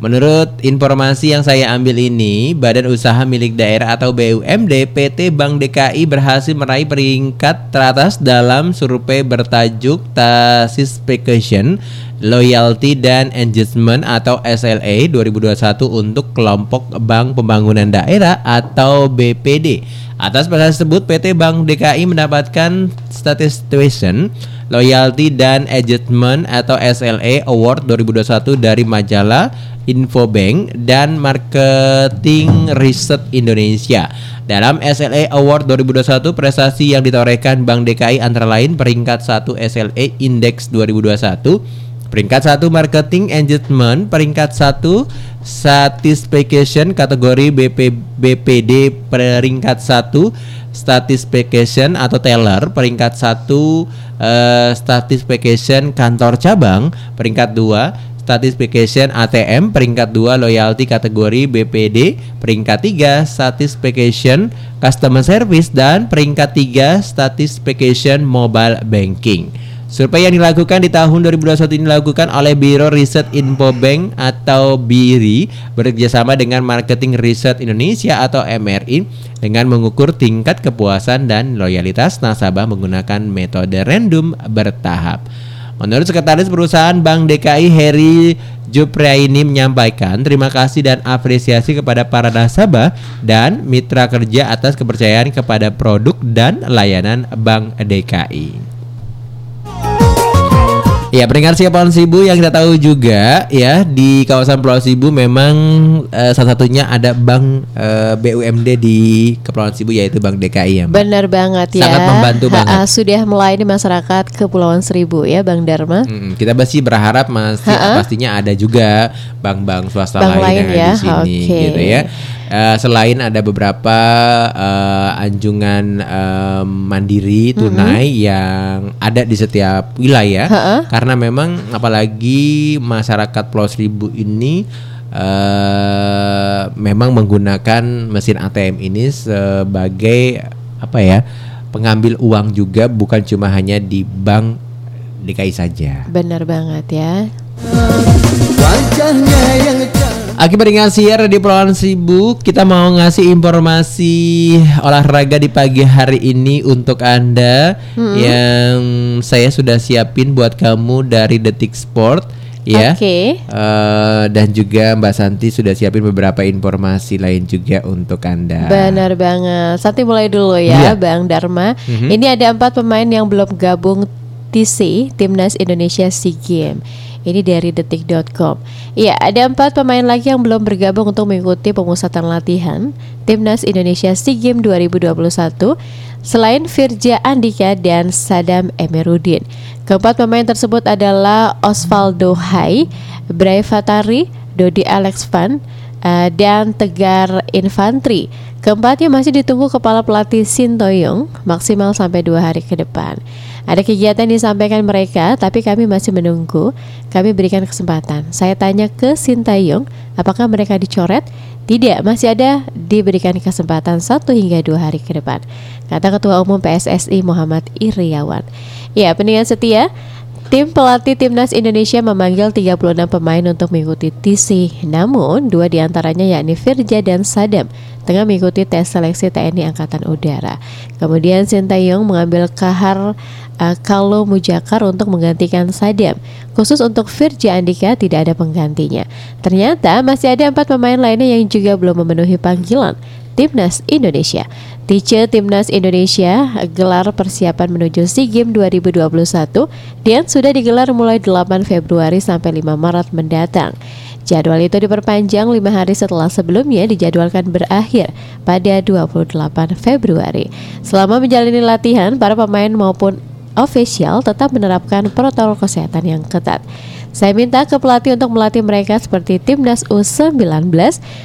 B: Menurut informasi yang saya ambil ini, Badan Usaha Milik Daerah atau BUMD PT Bank DKI berhasil meraih peringkat teratas dalam survei bertajuk Satisfaction Loyalty dan Engagement atau SLA 2021 untuk kelompok Bank Pembangunan Daerah atau BPD. Atas prestasi tersebut, PT Bank DKI mendapatkan Satisfaction Loyalty dan Engagement atau SLA Award 2021 dari majalah Infobank dan Marketing Research Indonesia. Dalam SLA Award 2021, prestasi yang ditorehkan Bank DKI antara lain peringkat 1 SLA Index 2021, Peringkat 1 Marketing Engagement, peringkat 1 Satisfaction kategori BP, BPD peringkat 1 Satisfaction atau teller. Peringkat 1 eh, Satisfaction kantor cabang. Peringkat 2 Satisfaction ATM peringkat 2 loyalty kategori BPD peringkat 3 Satisfaction customer service. Dan peringkat 3 Satisfaction mobile banking. Survei yang dilakukan di tahun 2021 ini dilakukan oleh Biro Riset Infobank atau BIRI bekerjasama dengan Marketing Research Indonesia atau MRI dengan mengukur tingkat kepuasan dan loyalitas nasabah menggunakan metode random bertahap. Menurut Sekretaris Perusahaan Bank DKI Heri Jupriaini menyampaikan terima kasih dan apresiasi kepada para nasabah dan mitra kerja atas kepercayaan kepada produk dan layanan Bank DKI. Ya peringkat siapa Sibu yang kita tahu juga ya di kawasan Pulau Sibu memang eh, salah satunya ada bank eh, BUMD di Kepulauan Sibu yaitu Bank DKI ya. Mbak.
A: Benar banget ya.
B: Sangat membantu
A: Ha-ha,
B: banget.
A: Sudah melayani masyarakat Kepulauan Seribu ya Bang Dharma.
B: Mm, kita masih berharap masih
A: Ha-ha.
B: pastinya ada juga bank-bank swasta
A: Bank
B: lain,
A: lain
B: yang ada
A: ya,
B: di sini
A: oke.
B: gitu ya. Eh, selain ada beberapa eh, anjungan em, mandiri tunai yang ada di setiap wilayah
A: Ha-ha.
B: karena memang apalagi masyarakat Pulau Seribu ini eh memang menggunakan mesin ATM ini sebagai apa ya pengambil uang juga bukan cuma hanya di bank DKI saja.
A: Benar banget ya.
G: Wajahnya yang
B: Akibat dengan siar di Pulauan Seribu, kita mau ngasih informasi olahraga di pagi hari ini untuk Anda yang saya sudah siapin buat kamu dari Detik Sport ya.
A: Oke.
B: Eh, dan juga Mbak Santi sudah siapin beberapa informasi lain juga untuk Anda.
A: Benar banget. Santi mulai dulu ya,
B: Iya.
A: Bang Dharma.
B: Mhm.
A: Ini ada empat pemain yang belum gabung TC Timnas Indonesia SEA Games. Ini dari detik.com. Iya, ada empat pemain lagi yang belum bergabung untuk mengikuti pemusatan latihan Timnas Indonesia SEA Games 2021 selain Firja Andika dan Sadam Emerudin. Keempat pemain tersebut adalah Osvaldo Hai, Bray Fatari, Dodi Alex Van, uh, dan Tegar Infantri. Keempatnya masih ditunggu kepala pelatih Sintoyong maksimal sampai dua hari ke depan. Ada kegiatan yang disampaikan mereka, tapi kami masih menunggu. Kami berikan kesempatan. Saya tanya ke Sintayong, apakah mereka dicoret? Tidak, masih ada diberikan kesempatan satu hingga dua hari ke depan. Kata Ketua Umum PSSI Muhammad Iriawan. Ya, pendengar setia, Tim pelatih Timnas Indonesia memanggil 36 pemain untuk mengikuti TC. Namun, dua di antaranya yakni Firja dan Sadam tengah mengikuti tes seleksi TNI Angkatan Udara. Kemudian Sintayong mengambil Kahar uh, Kalo Mujakar untuk menggantikan Sadam. Khusus untuk Firja Andika tidak ada penggantinya. Ternyata masih ada empat pemain lainnya yang juga belum memenuhi panggilan. Timnas Indonesia. Tice Timnas Indonesia gelar persiapan menuju SEA Games 2021 dan sudah digelar mulai 8 Februari sampai 5 Maret mendatang. Jadwal itu diperpanjang lima hari setelah sebelumnya dijadwalkan berakhir pada 28 Februari. Selama menjalani latihan, para pemain maupun official tetap menerapkan protokol kesehatan yang ketat. Saya minta ke pelatih untuk melatih mereka seperti timnas U19.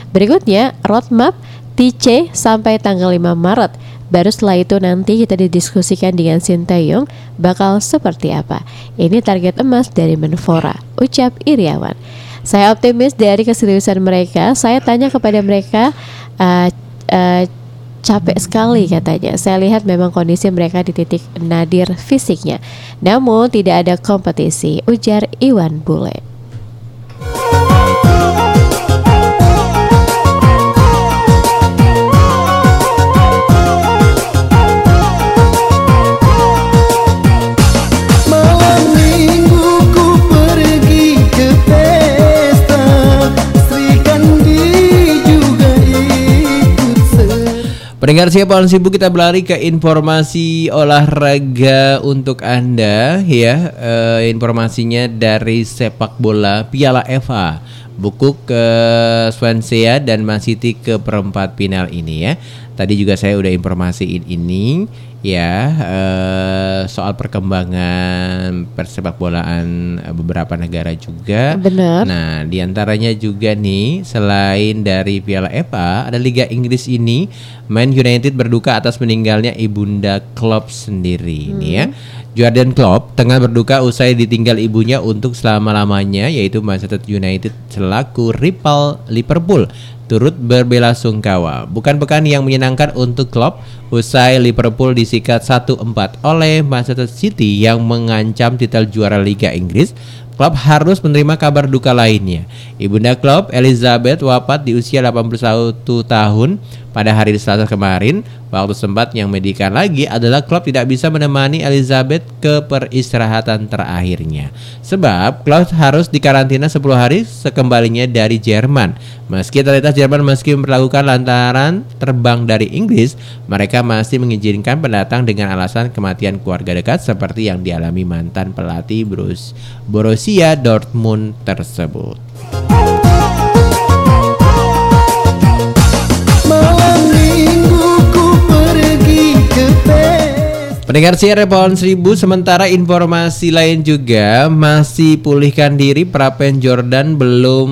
A: Berikutnya, roadmap TC sampai tanggal 5 Maret. Baru setelah itu nanti kita didiskusikan dengan Sintayong bakal seperti apa. Ini target emas dari Menpora, ucap Iriawan. Saya optimis dari keseriusan mereka. Saya tanya kepada mereka, uh, uh, capek sekali katanya. Saya lihat memang kondisi mereka di titik nadir fisiknya. Namun tidak ada kompetisi, ujar Iwan Bule.
B: Pendengar siapa orang sibuk kita berlari ke informasi olahraga untuk anda ya. Eh, informasinya dari sepak bola Piala FA buku ke Swansea dan Man City ke perempat final ini ya. Tadi juga saya udah informasiin ini ya eh, soal perkembangan persepak bolaan eh, beberapa negara juga
A: Benar.
B: Nah, di antaranya juga nih, selain dari Piala FA, ada Liga Inggris ini, Man United berduka atas meninggalnya ibunda Klopp sendiri. Ini ya, Jordan Klopp tengah berduka usai ditinggal ibunya untuk selama-lamanya, yaitu Manchester United selaku rival Liverpool turut berbela-sungkawa. Bukan pekan yang menyenangkan untuk Klopp usai Liverpool disikat 1-4 oleh Manchester City yang mengancam titel juara Liga Inggris. Klopp harus menerima kabar duka lainnya. Ibunda Klopp, Elizabeth, wafat di usia 81 tahun pada hari Selasa kemarin. Waktu sempat yang medikan lagi adalah Klopp tidak bisa menemani Elizabeth ke peristirahatan terakhirnya. Sebab Klopp harus dikarantina 10 hari sekembalinya dari Jerman. Meski otoritas Jerman meski memperlakukan lantaran terbang dari Inggris, mereka masih mengizinkan pendatang dengan alasan kematian keluarga dekat seperti yang dialami mantan pelatih Bruce Borussia Dortmund tersebut. Pendengar siar pohon seribu sementara informasi lain juga masih pulihkan diri Prapen Jordan belum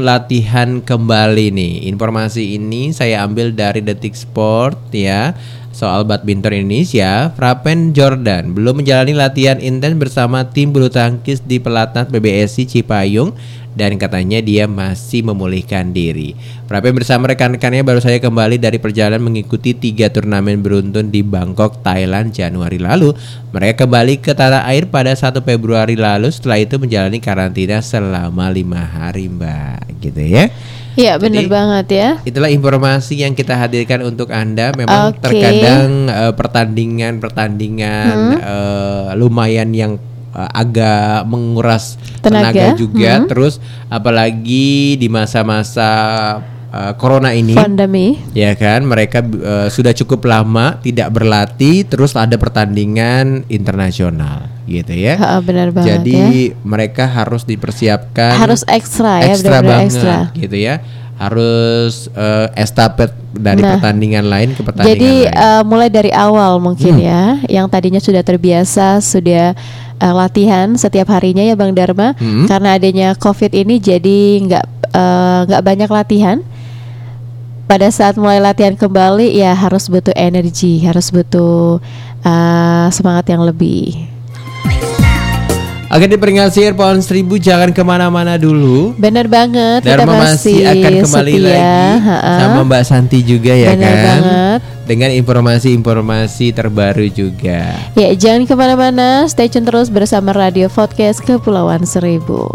B: latihan kembali nih. Informasi ini saya ambil dari Detik Sport ya. Soal badminton Indonesia, Prapen Jordan belum menjalani latihan intens bersama tim bulu tangkis di pelatnas PBSI Cipayung dan katanya dia masih memulihkan diri. Prapen bersama rekan-rekannya baru saja kembali dari perjalanan mengikuti tiga turnamen beruntun di Bangkok, Thailand Januari lalu. Mereka kembali ke tanah air pada 1 Februari lalu. Setelah itu menjalani karantina selama lima hari, Mbak. Gitu ya.
A: Iya benar banget ya.
B: Itulah informasi yang kita hadirkan untuk Anda. Memang
A: Oke.
B: terkadang eh, pertandingan-pertandingan eh, lumayan yang eh, agak menguras tenaga,
A: Tenaga,
B: juga.
A: hmm.
B: Terus apalagi di masa-masa eh, corona ini.
A: Pandemi.
B: Ya kan, mereka eh, sudah cukup lama tidak berlatih, terus ada pertandingan internasional, gitu ya.
A: Ha, benar banget
B: Jadi
A: ya.
B: mereka harus dipersiapkan
A: Harus ekstra ya,
B: ekstra
A: benar-benar
B: banget
A: ekstra.
B: gitu ya. Harus eh, estafet dari
A: Nah,
B: pertandingan lain ke pertandingan
A: Jadi
B: lain.
A: eh, mulai dari awal mungkin
B: Hmm.
A: ya, yang tadinya sudah terbiasa sudah eh, latihan setiap harinya ya Bang Dharma,
B: Hmm.
A: karena adanya COVID ini jadi nggak nggak banyak latihan. Pada saat mulai latihan kembali ya harus butuh energi, harus butuh eh, semangat yang lebih.
B: Oke diperingati pohon seribu jangan ke mana-mana dulu.
A: Benar banget, kita
B: Dharma
A: masih,
B: masih akan kembali
A: setia,
B: lagi
A: ha-ha.
B: sama Mbak Santi juga ya
A: Benar
B: kan.
A: banget.
B: Dengan informasi-informasi terbaru juga.
A: Ya jangan ke mana-mana, stay tune terus bersama Radio Podcast Kepulauan Seribu.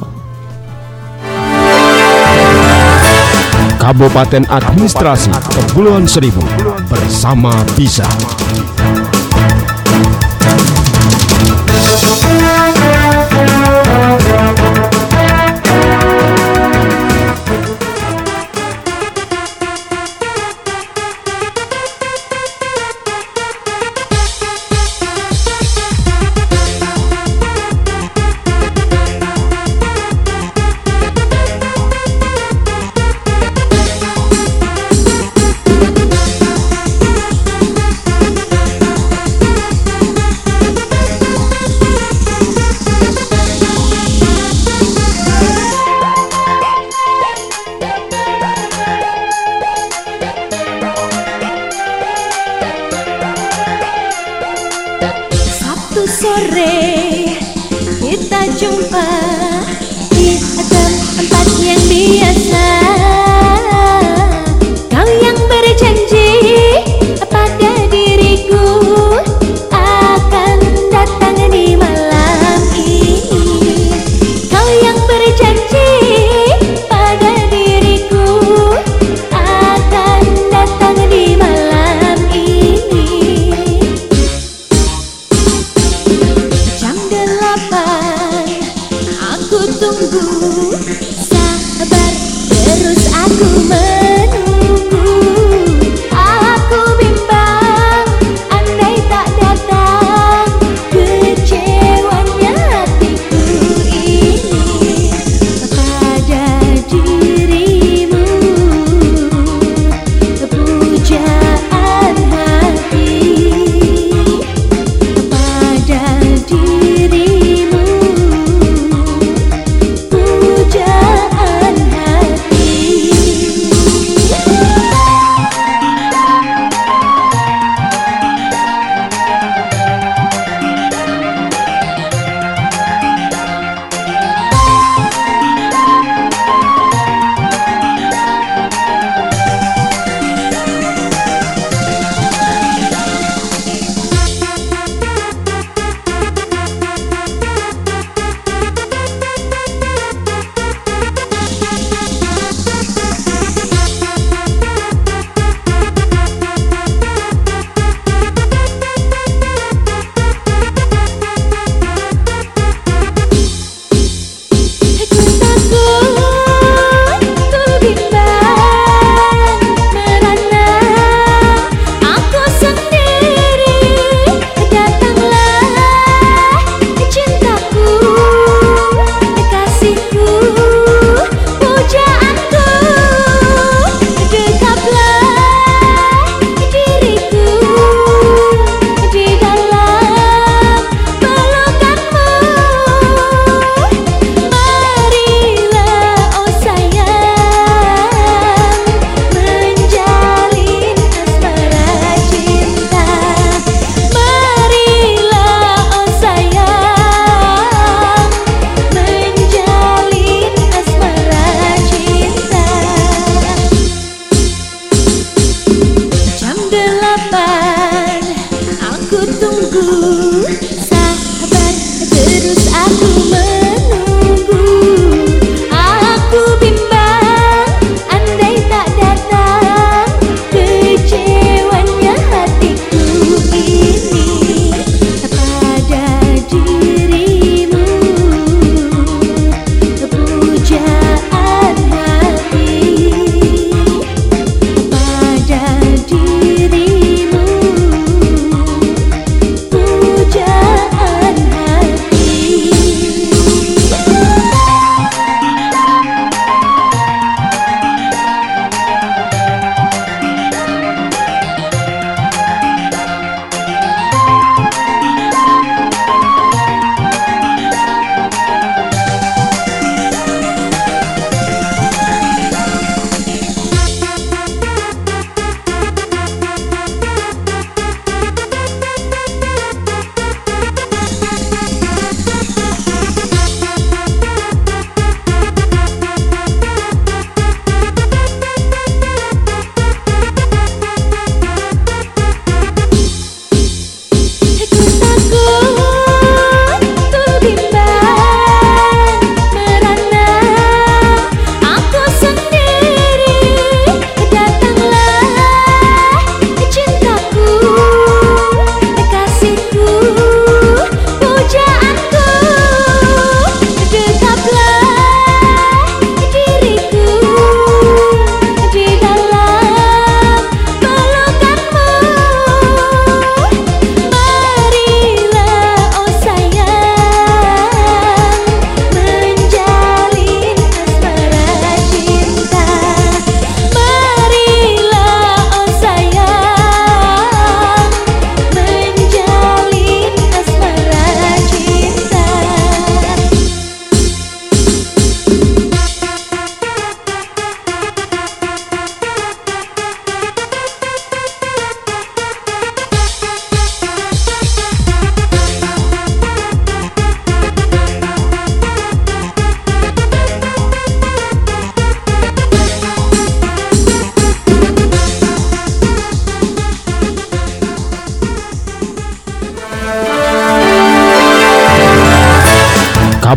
H: Kabupaten Administrasi Kepulauan Seribu bersama Bisa.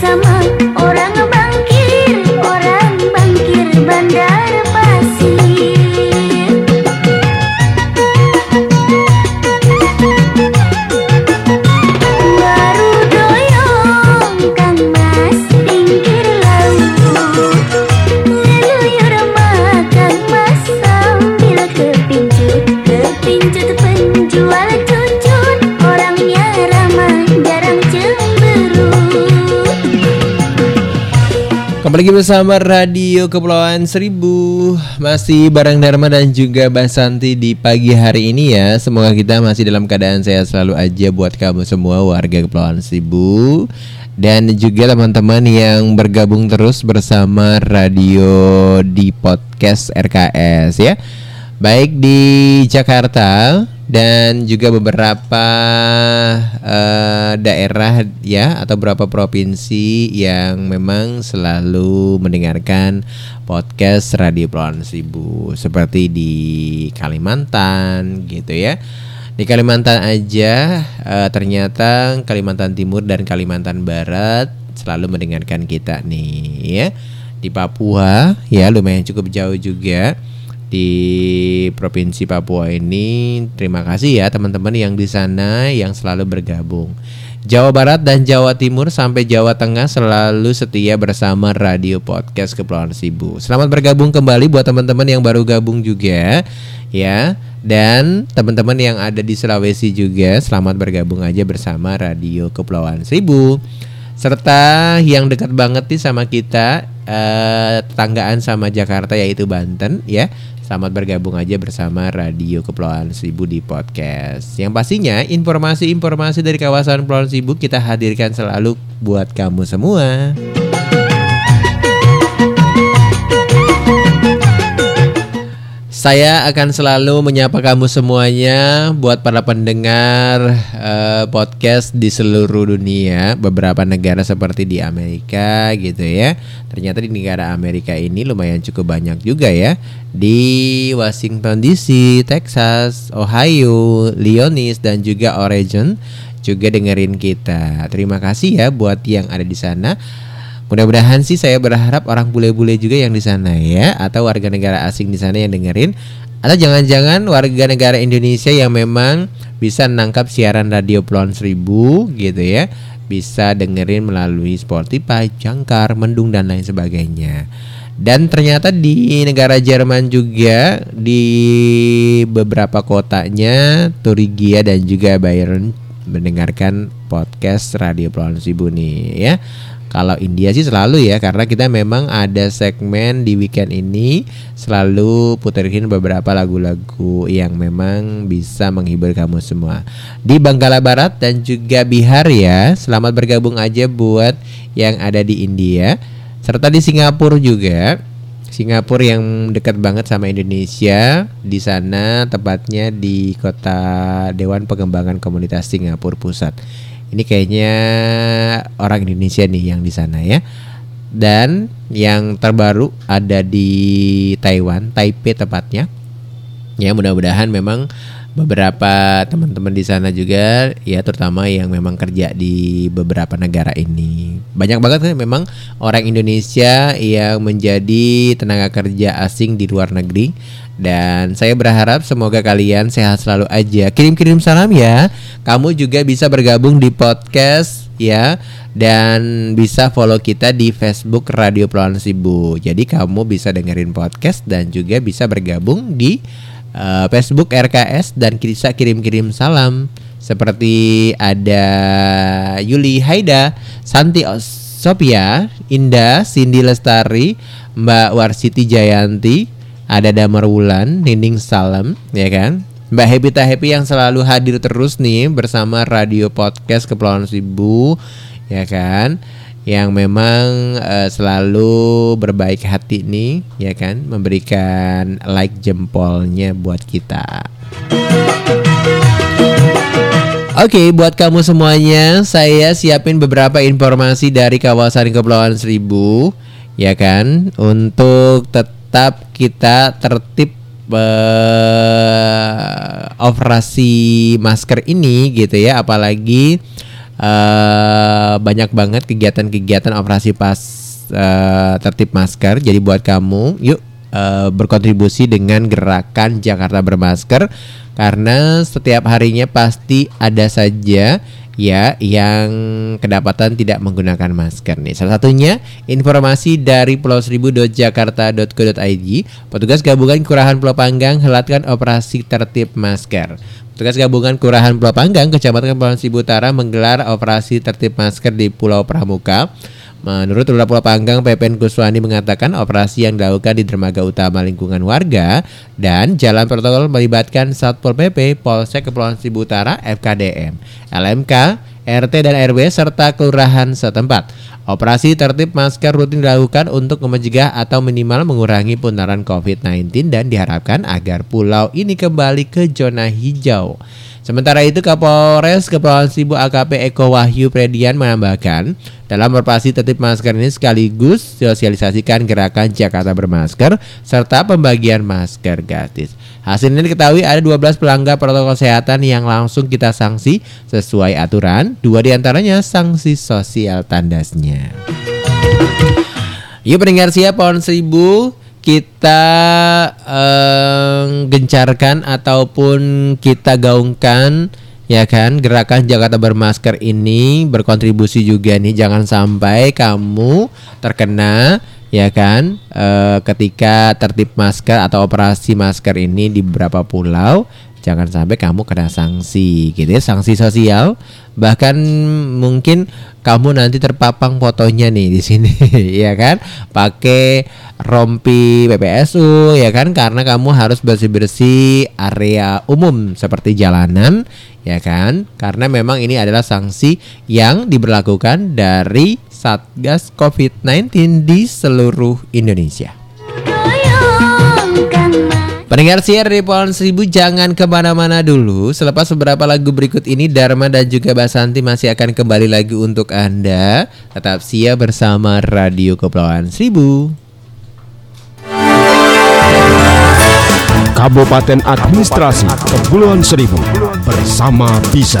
I: 怎
B: 么？Lagi bersama Radio Kepulauan Seribu. Masih bareng Dharma dan juga Basanti di pagi hari ini ya. Semoga kita masih dalam keadaan sehat selalu aja buat kamu semua warga Kepulauan Seribu. Dan juga teman-teman yang bergabung terus bersama radio di podcast RKS ya. Baik di Jakarta dan juga beberapa eh, daerah ya atau beberapa provinsi yang memang selalu mendengarkan podcast Radio Pulauan Seribu seperti di Kalimantan gitu ya. Di Kalimantan aja eh, ternyata Kalimantan Timur dan Kalimantan Barat selalu mendengarkan kita nih ya. Di Papua ya lumayan cukup jauh juga di provinsi Papua ini. Terima kasih ya teman-teman yang di sana yang selalu bergabung. Jawa Barat dan Jawa Timur sampai Jawa Tengah selalu setia bersama Radio Podcast Kepulauan Sibu. Selamat bergabung kembali buat teman-teman yang baru gabung juga ya. Dan teman-teman yang ada di Sulawesi juga selamat bergabung aja bersama Radio Kepulauan Seribu. Serta yang dekat banget nih sama kita eh, tetanggaan sama Jakarta yaitu Banten ya. Selamat bergabung aja bersama Radio Kepulauan Seribu di podcast. Yang pastinya informasi-informasi dari kawasan Kepulauan Seribu kita hadirkan selalu buat kamu semua. Saya akan selalu menyapa kamu semuanya buat para pendengar eh, podcast di seluruh dunia, beberapa negara seperti di Amerika gitu ya. Ternyata di negara Amerika ini lumayan cukup banyak juga ya. Di Washington DC, Texas, Ohio, Leonis dan juga Oregon juga dengerin kita. Terima kasih ya buat yang ada di sana. Mudah-mudahan sih saya berharap orang bule-bule juga yang di sana ya atau warga negara asing di sana yang dengerin atau jangan-jangan warga negara Indonesia yang memang bisa nangkap siaran radio Pulau Seribu gitu ya bisa dengerin melalui Spotify, Jangkar, Mendung dan lain sebagainya. Dan ternyata di negara Jerman juga di beberapa kotanya Turigia dan juga Bayern mendengarkan podcast Radio Pulau Seribu nih ya. Kalau India sih selalu ya karena kita memang ada segmen di weekend ini selalu puterin beberapa lagu-lagu yang memang bisa menghibur kamu semua. Di Banggala Barat dan juga Bihar ya. Selamat bergabung aja buat yang ada di India serta di Singapura juga. Singapura yang dekat banget sama Indonesia di sana tepatnya di kota Dewan Pengembangan Komunitas Singapura Pusat. Ini kayaknya orang Indonesia nih yang di sana ya. Dan yang terbaru ada di Taiwan, Taipei tepatnya. Ya mudah-mudahan memang beberapa teman-teman di sana juga ya terutama yang memang kerja di beberapa negara ini. Banyak banget kan memang orang Indonesia yang menjadi tenaga kerja asing di luar negeri dan saya berharap semoga kalian sehat selalu aja. Kirim-kirim salam ya. Kamu juga bisa bergabung di podcast ya dan bisa follow kita di Facebook Radio Pulauan Sibu. Jadi kamu bisa dengerin podcast dan juga bisa bergabung di uh, Facebook RKS dan bisa kirim-kirim salam seperti ada Yuli Haida, Santi Sophia, Indah, Cindy Lestari, Mbak Warsiti Jayanti, ada Damar Wulan, Nining Salam, ya kan? Mbak Happy Happy yang selalu hadir terus nih bersama Radio Podcast Kepulauan Seribu, ya kan? Yang memang uh, selalu berbaik hati nih, ya kan? Memberikan like jempolnya buat kita. Oke, buat kamu semuanya, saya siapin beberapa informasi dari kawasan Kepulauan Seribu, ya kan? Untuk tetap kita tertib uh, operasi masker ini gitu ya. Apalagi uh, banyak banget kegiatan-kegiatan operasi pas uh, tertib masker. Jadi buat kamu yuk uh, berkontribusi dengan gerakan Jakarta bermasker. Karena setiap harinya pasti ada saja ya yang kedapatan tidak menggunakan masker nih. Salah satunya informasi dari Pulau Seribu.jakarta.co.id, petugas gabungan Kelurahan Pulau Panggang helatkan operasi tertib masker. Petugas gabungan Kelurahan Pulau Panggang, Kecamatan Pulau Seribu Utara menggelar operasi tertib masker di Pulau Pramuka Menurut Lurah Panggang, PPN Kuswani mengatakan operasi yang dilakukan di dermaga utama lingkungan warga dan jalan protokol melibatkan Satpol PP, Polsek Kepulauan Seribu Utara, FKDM, LMK, RT dan RW serta kelurahan setempat. Operasi tertib masker rutin dilakukan untuk mencegah atau minimal mengurangi penularan COVID-19 dan diharapkan agar pulau ini kembali ke zona hijau. Sementara itu Kapolres Kepulauan Seribu AKP Eko Wahyu Predian menambahkan dalam operasi tertib masker ini sekaligus sosialisasikan gerakan Jakarta bermasker serta pembagian masker gratis. Hasilnya diketahui ada 12 pelanggar protokol kesehatan yang langsung kita sanksi sesuai aturan, dua di antaranya sanksi sosial tandasnya. Yuk pendengar siap pohon seribu kita eh, gencarkan ataupun kita gaungkan ya kan? Gerakan Jakarta bermasker ini berkontribusi juga nih. Jangan sampai kamu terkena ya kan? Eh, ketika tertib masker atau operasi masker ini di beberapa pulau jangan sampai kamu kena sanksi gitu ya sanksi sosial. Bahkan mungkin kamu nanti terpapang fotonya nih di sini (laughs) ya kan? Pakai rompi PPSU ya kan? Karena kamu harus bersih-bersih area umum seperti jalanan ya kan? Karena memang ini adalah sanksi yang diberlakukan dari Satgas COVID-19 di seluruh Indonesia. Pendengar siar di Pohon Seribu jangan ke mana-mana dulu. Selepas beberapa lagu berikut ini Dharma dan juga Basanti masih akan kembali lagi untuk Anda. Tetap siap bersama Radio Kepulauan Seribu.
E: Kabupaten Administrasi Kepulauan Seribu bersama Bisa.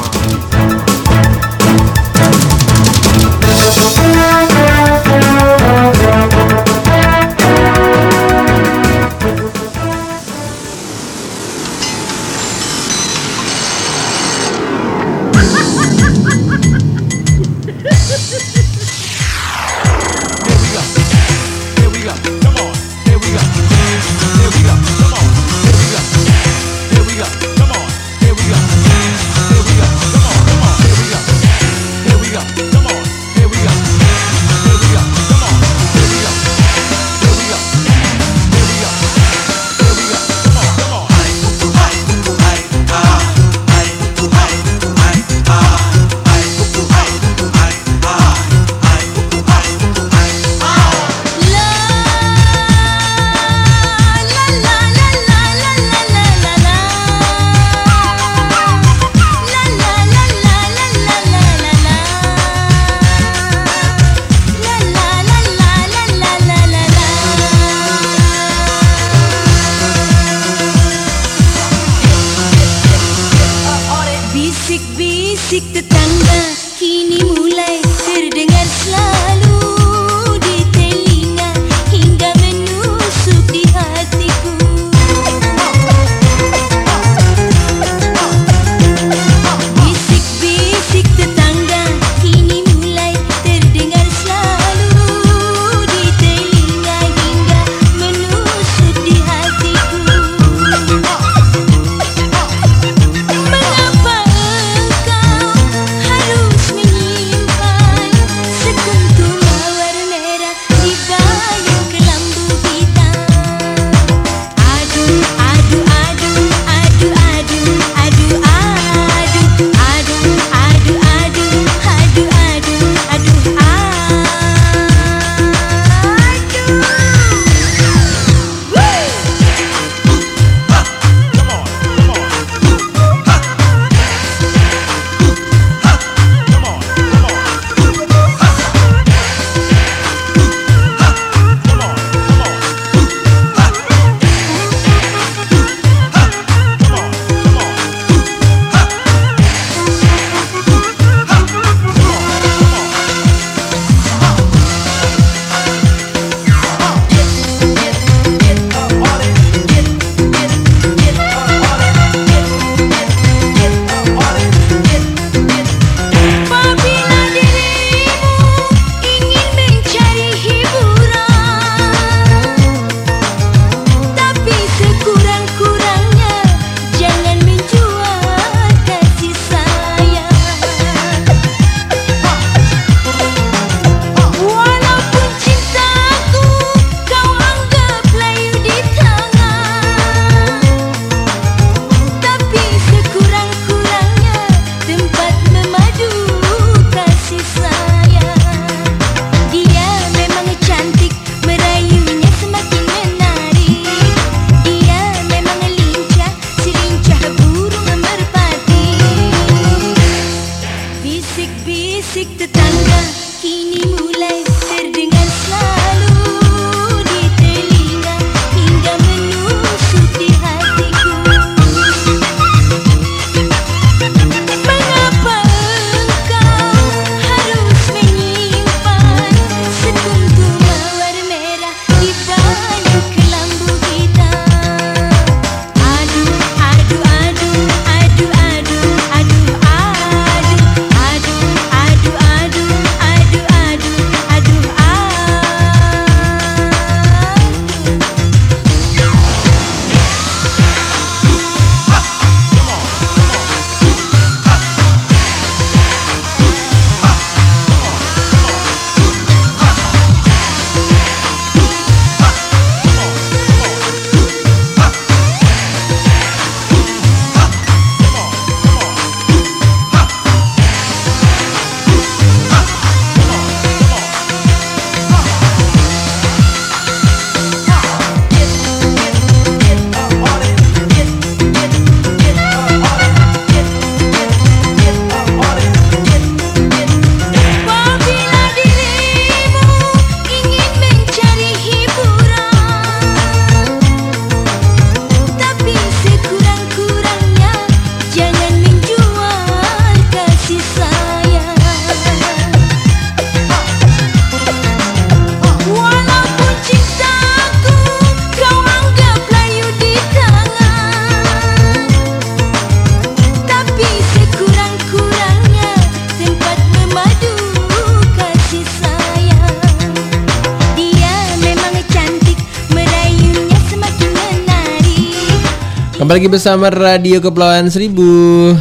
B: Lagi bersama Radio Kepulauan Seribu.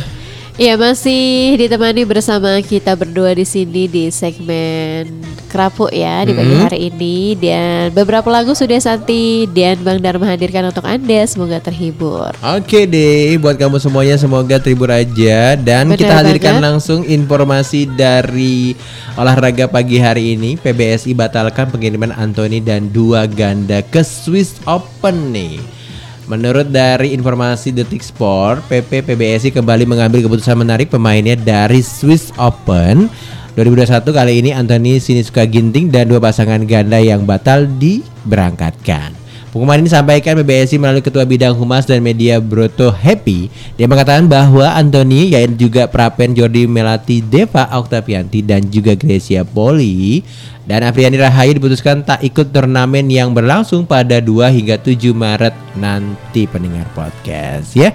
A: Ya masih ditemani bersama kita berdua di sini di segmen Kerapuk ya di pagi
B: Mhm.
A: hari ini dan beberapa lagu sudah Santi dan Bang Dharma hadirkan untuk anda semoga terhibur.
B: Oke deh, buat kamu semuanya semoga terhibur aja dan
A: Benar
B: kita hadirkan
A: banget.
B: langsung informasi dari olahraga pagi hari ini. PBSI batalkan pengiriman Anthony dan dua ganda ke Swiss Open nih. Menurut dari informasi Detik Sport, PP PBSI kembali mengambil keputusan menarik pemainnya dari Swiss Open 2021 kali ini Anthony Sinisuka Ginting dan dua pasangan ganda yang batal diberangkatkan. Pengumuman ini disampaikan PBSI melalui Ketua Bidang Humas dan Media Broto Happy. Dia mengatakan bahwa Anthony, yaitu juga Prapen Jordi Melati Deva Oktavianti dan juga Gracia Poli dan Afriani Rahayu diputuskan tak ikut turnamen yang berlangsung pada 2 hingga 7 Maret nanti pendengar podcast ya.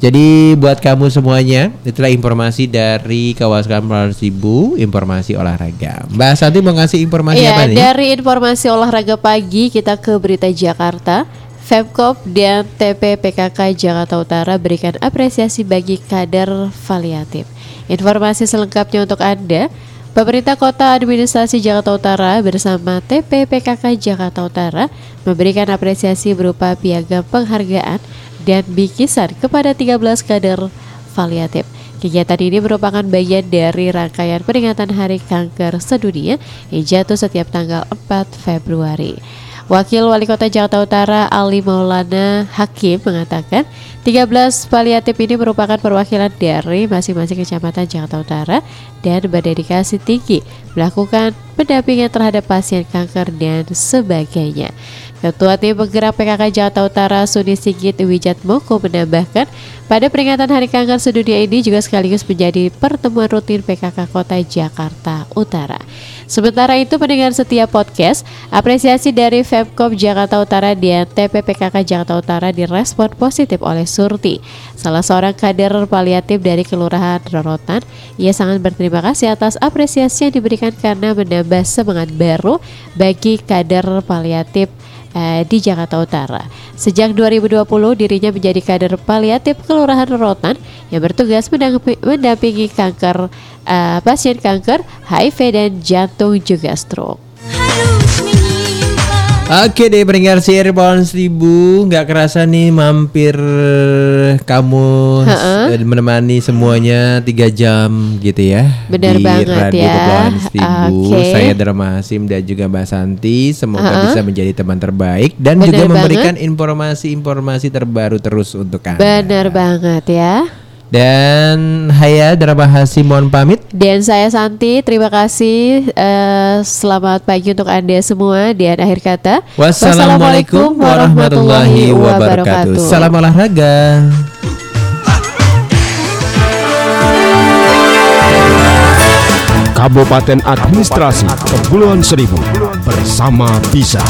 B: Jadi buat kamu semuanya itulah informasi dari kawasan Pulau Sibu, informasi olahraga. Mbak Santi mau ngasih informasi
A: Iya
B: apa nih?
A: dari informasi olahraga pagi kita ke berita Jakarta. Femkop dan TP PKK Jakarta Utara berikan apresiasi bagi kader valiatif. Informasi selengkapnya untuk Anda. Pemerintah Kota Administrasi Jakarta Utara bersama TP PKK Jakarta Utara memberikan apresiasi berupa piagam penghargaan dan bikisan kepada 13 kader valiatif. Kegiatan ini merupakan bagian dari rangkaian peringatan Hari Kanker Sedunia yang jatuh setiap tanggal 4 Februari. Wakil Wali Kota Jakarta Utara Ali Maulana Hakim mengatakan 13 paliatif ini merupakan perwakilan dari masing-masing kecamatan Jakarta Utara dan berdedikasi tinggi melakukan pendampingan terhadap pasien kanker dan sebagainya. Ketua Tim Penggerak PKK Jakarta Utara Suni Sigit Wijat Moko menambahkan pada peringatan Hari Kanker Sedunia ini juga sekaligus menjadi pertemuan rutin PKK Kota Jakarta Utara. Sementara itu pendengar setiap podcast, apresiasi dari Femkop Jakarta Utara dan TPPKK Jakarta Utara direspon positif oleh Surti, salah seorang kader paliatif dari Kelurahan Rorotan. Ia sangat berterima kasih atas apresiasi yang diberikan karena menambah semangat baru bagi kader paliatif eh, di Jakarta Utara. Sejak 2020 dirinya menjadi kader paliatif Kelurahan Rorotan yang bertugas mendampi- mendampingi kanker eh, pasien kanker, HIV dan jantung juga stroke.
B: Oke deh pendengar CR Pohon Seribu Nggak kerasa nih mampir kamu
A: Ha-ha.
B: eh, menemani semuanya tiga jam gitu ya
A: Benar
B: Di
A: banget
B: Radio
A: ya.
B: Seribu
A: Oke.
B: Saya Dharma Hasim dan juga Mbak Santi Semoga
A: Ha-ha.
B: bisa menjadi teman terbaik Dan
A: Benar
B: juga
A: banget.
B: memberikan informasi-informasi terbaru terus untuk Anda
A: Benar banget ya.
B: Dan Haya Dharma Hasim mohon pamit
A: Dan saya Santi, terima kasih. eh, selamat pagi untuk Anda semua. Dan akhir kata,
B: Wassalamualaikum warahmatullahi wabarakatuh Salam olahraga
E: Kabupaten Administrasi Kepulauan Seribu bersama Bisa.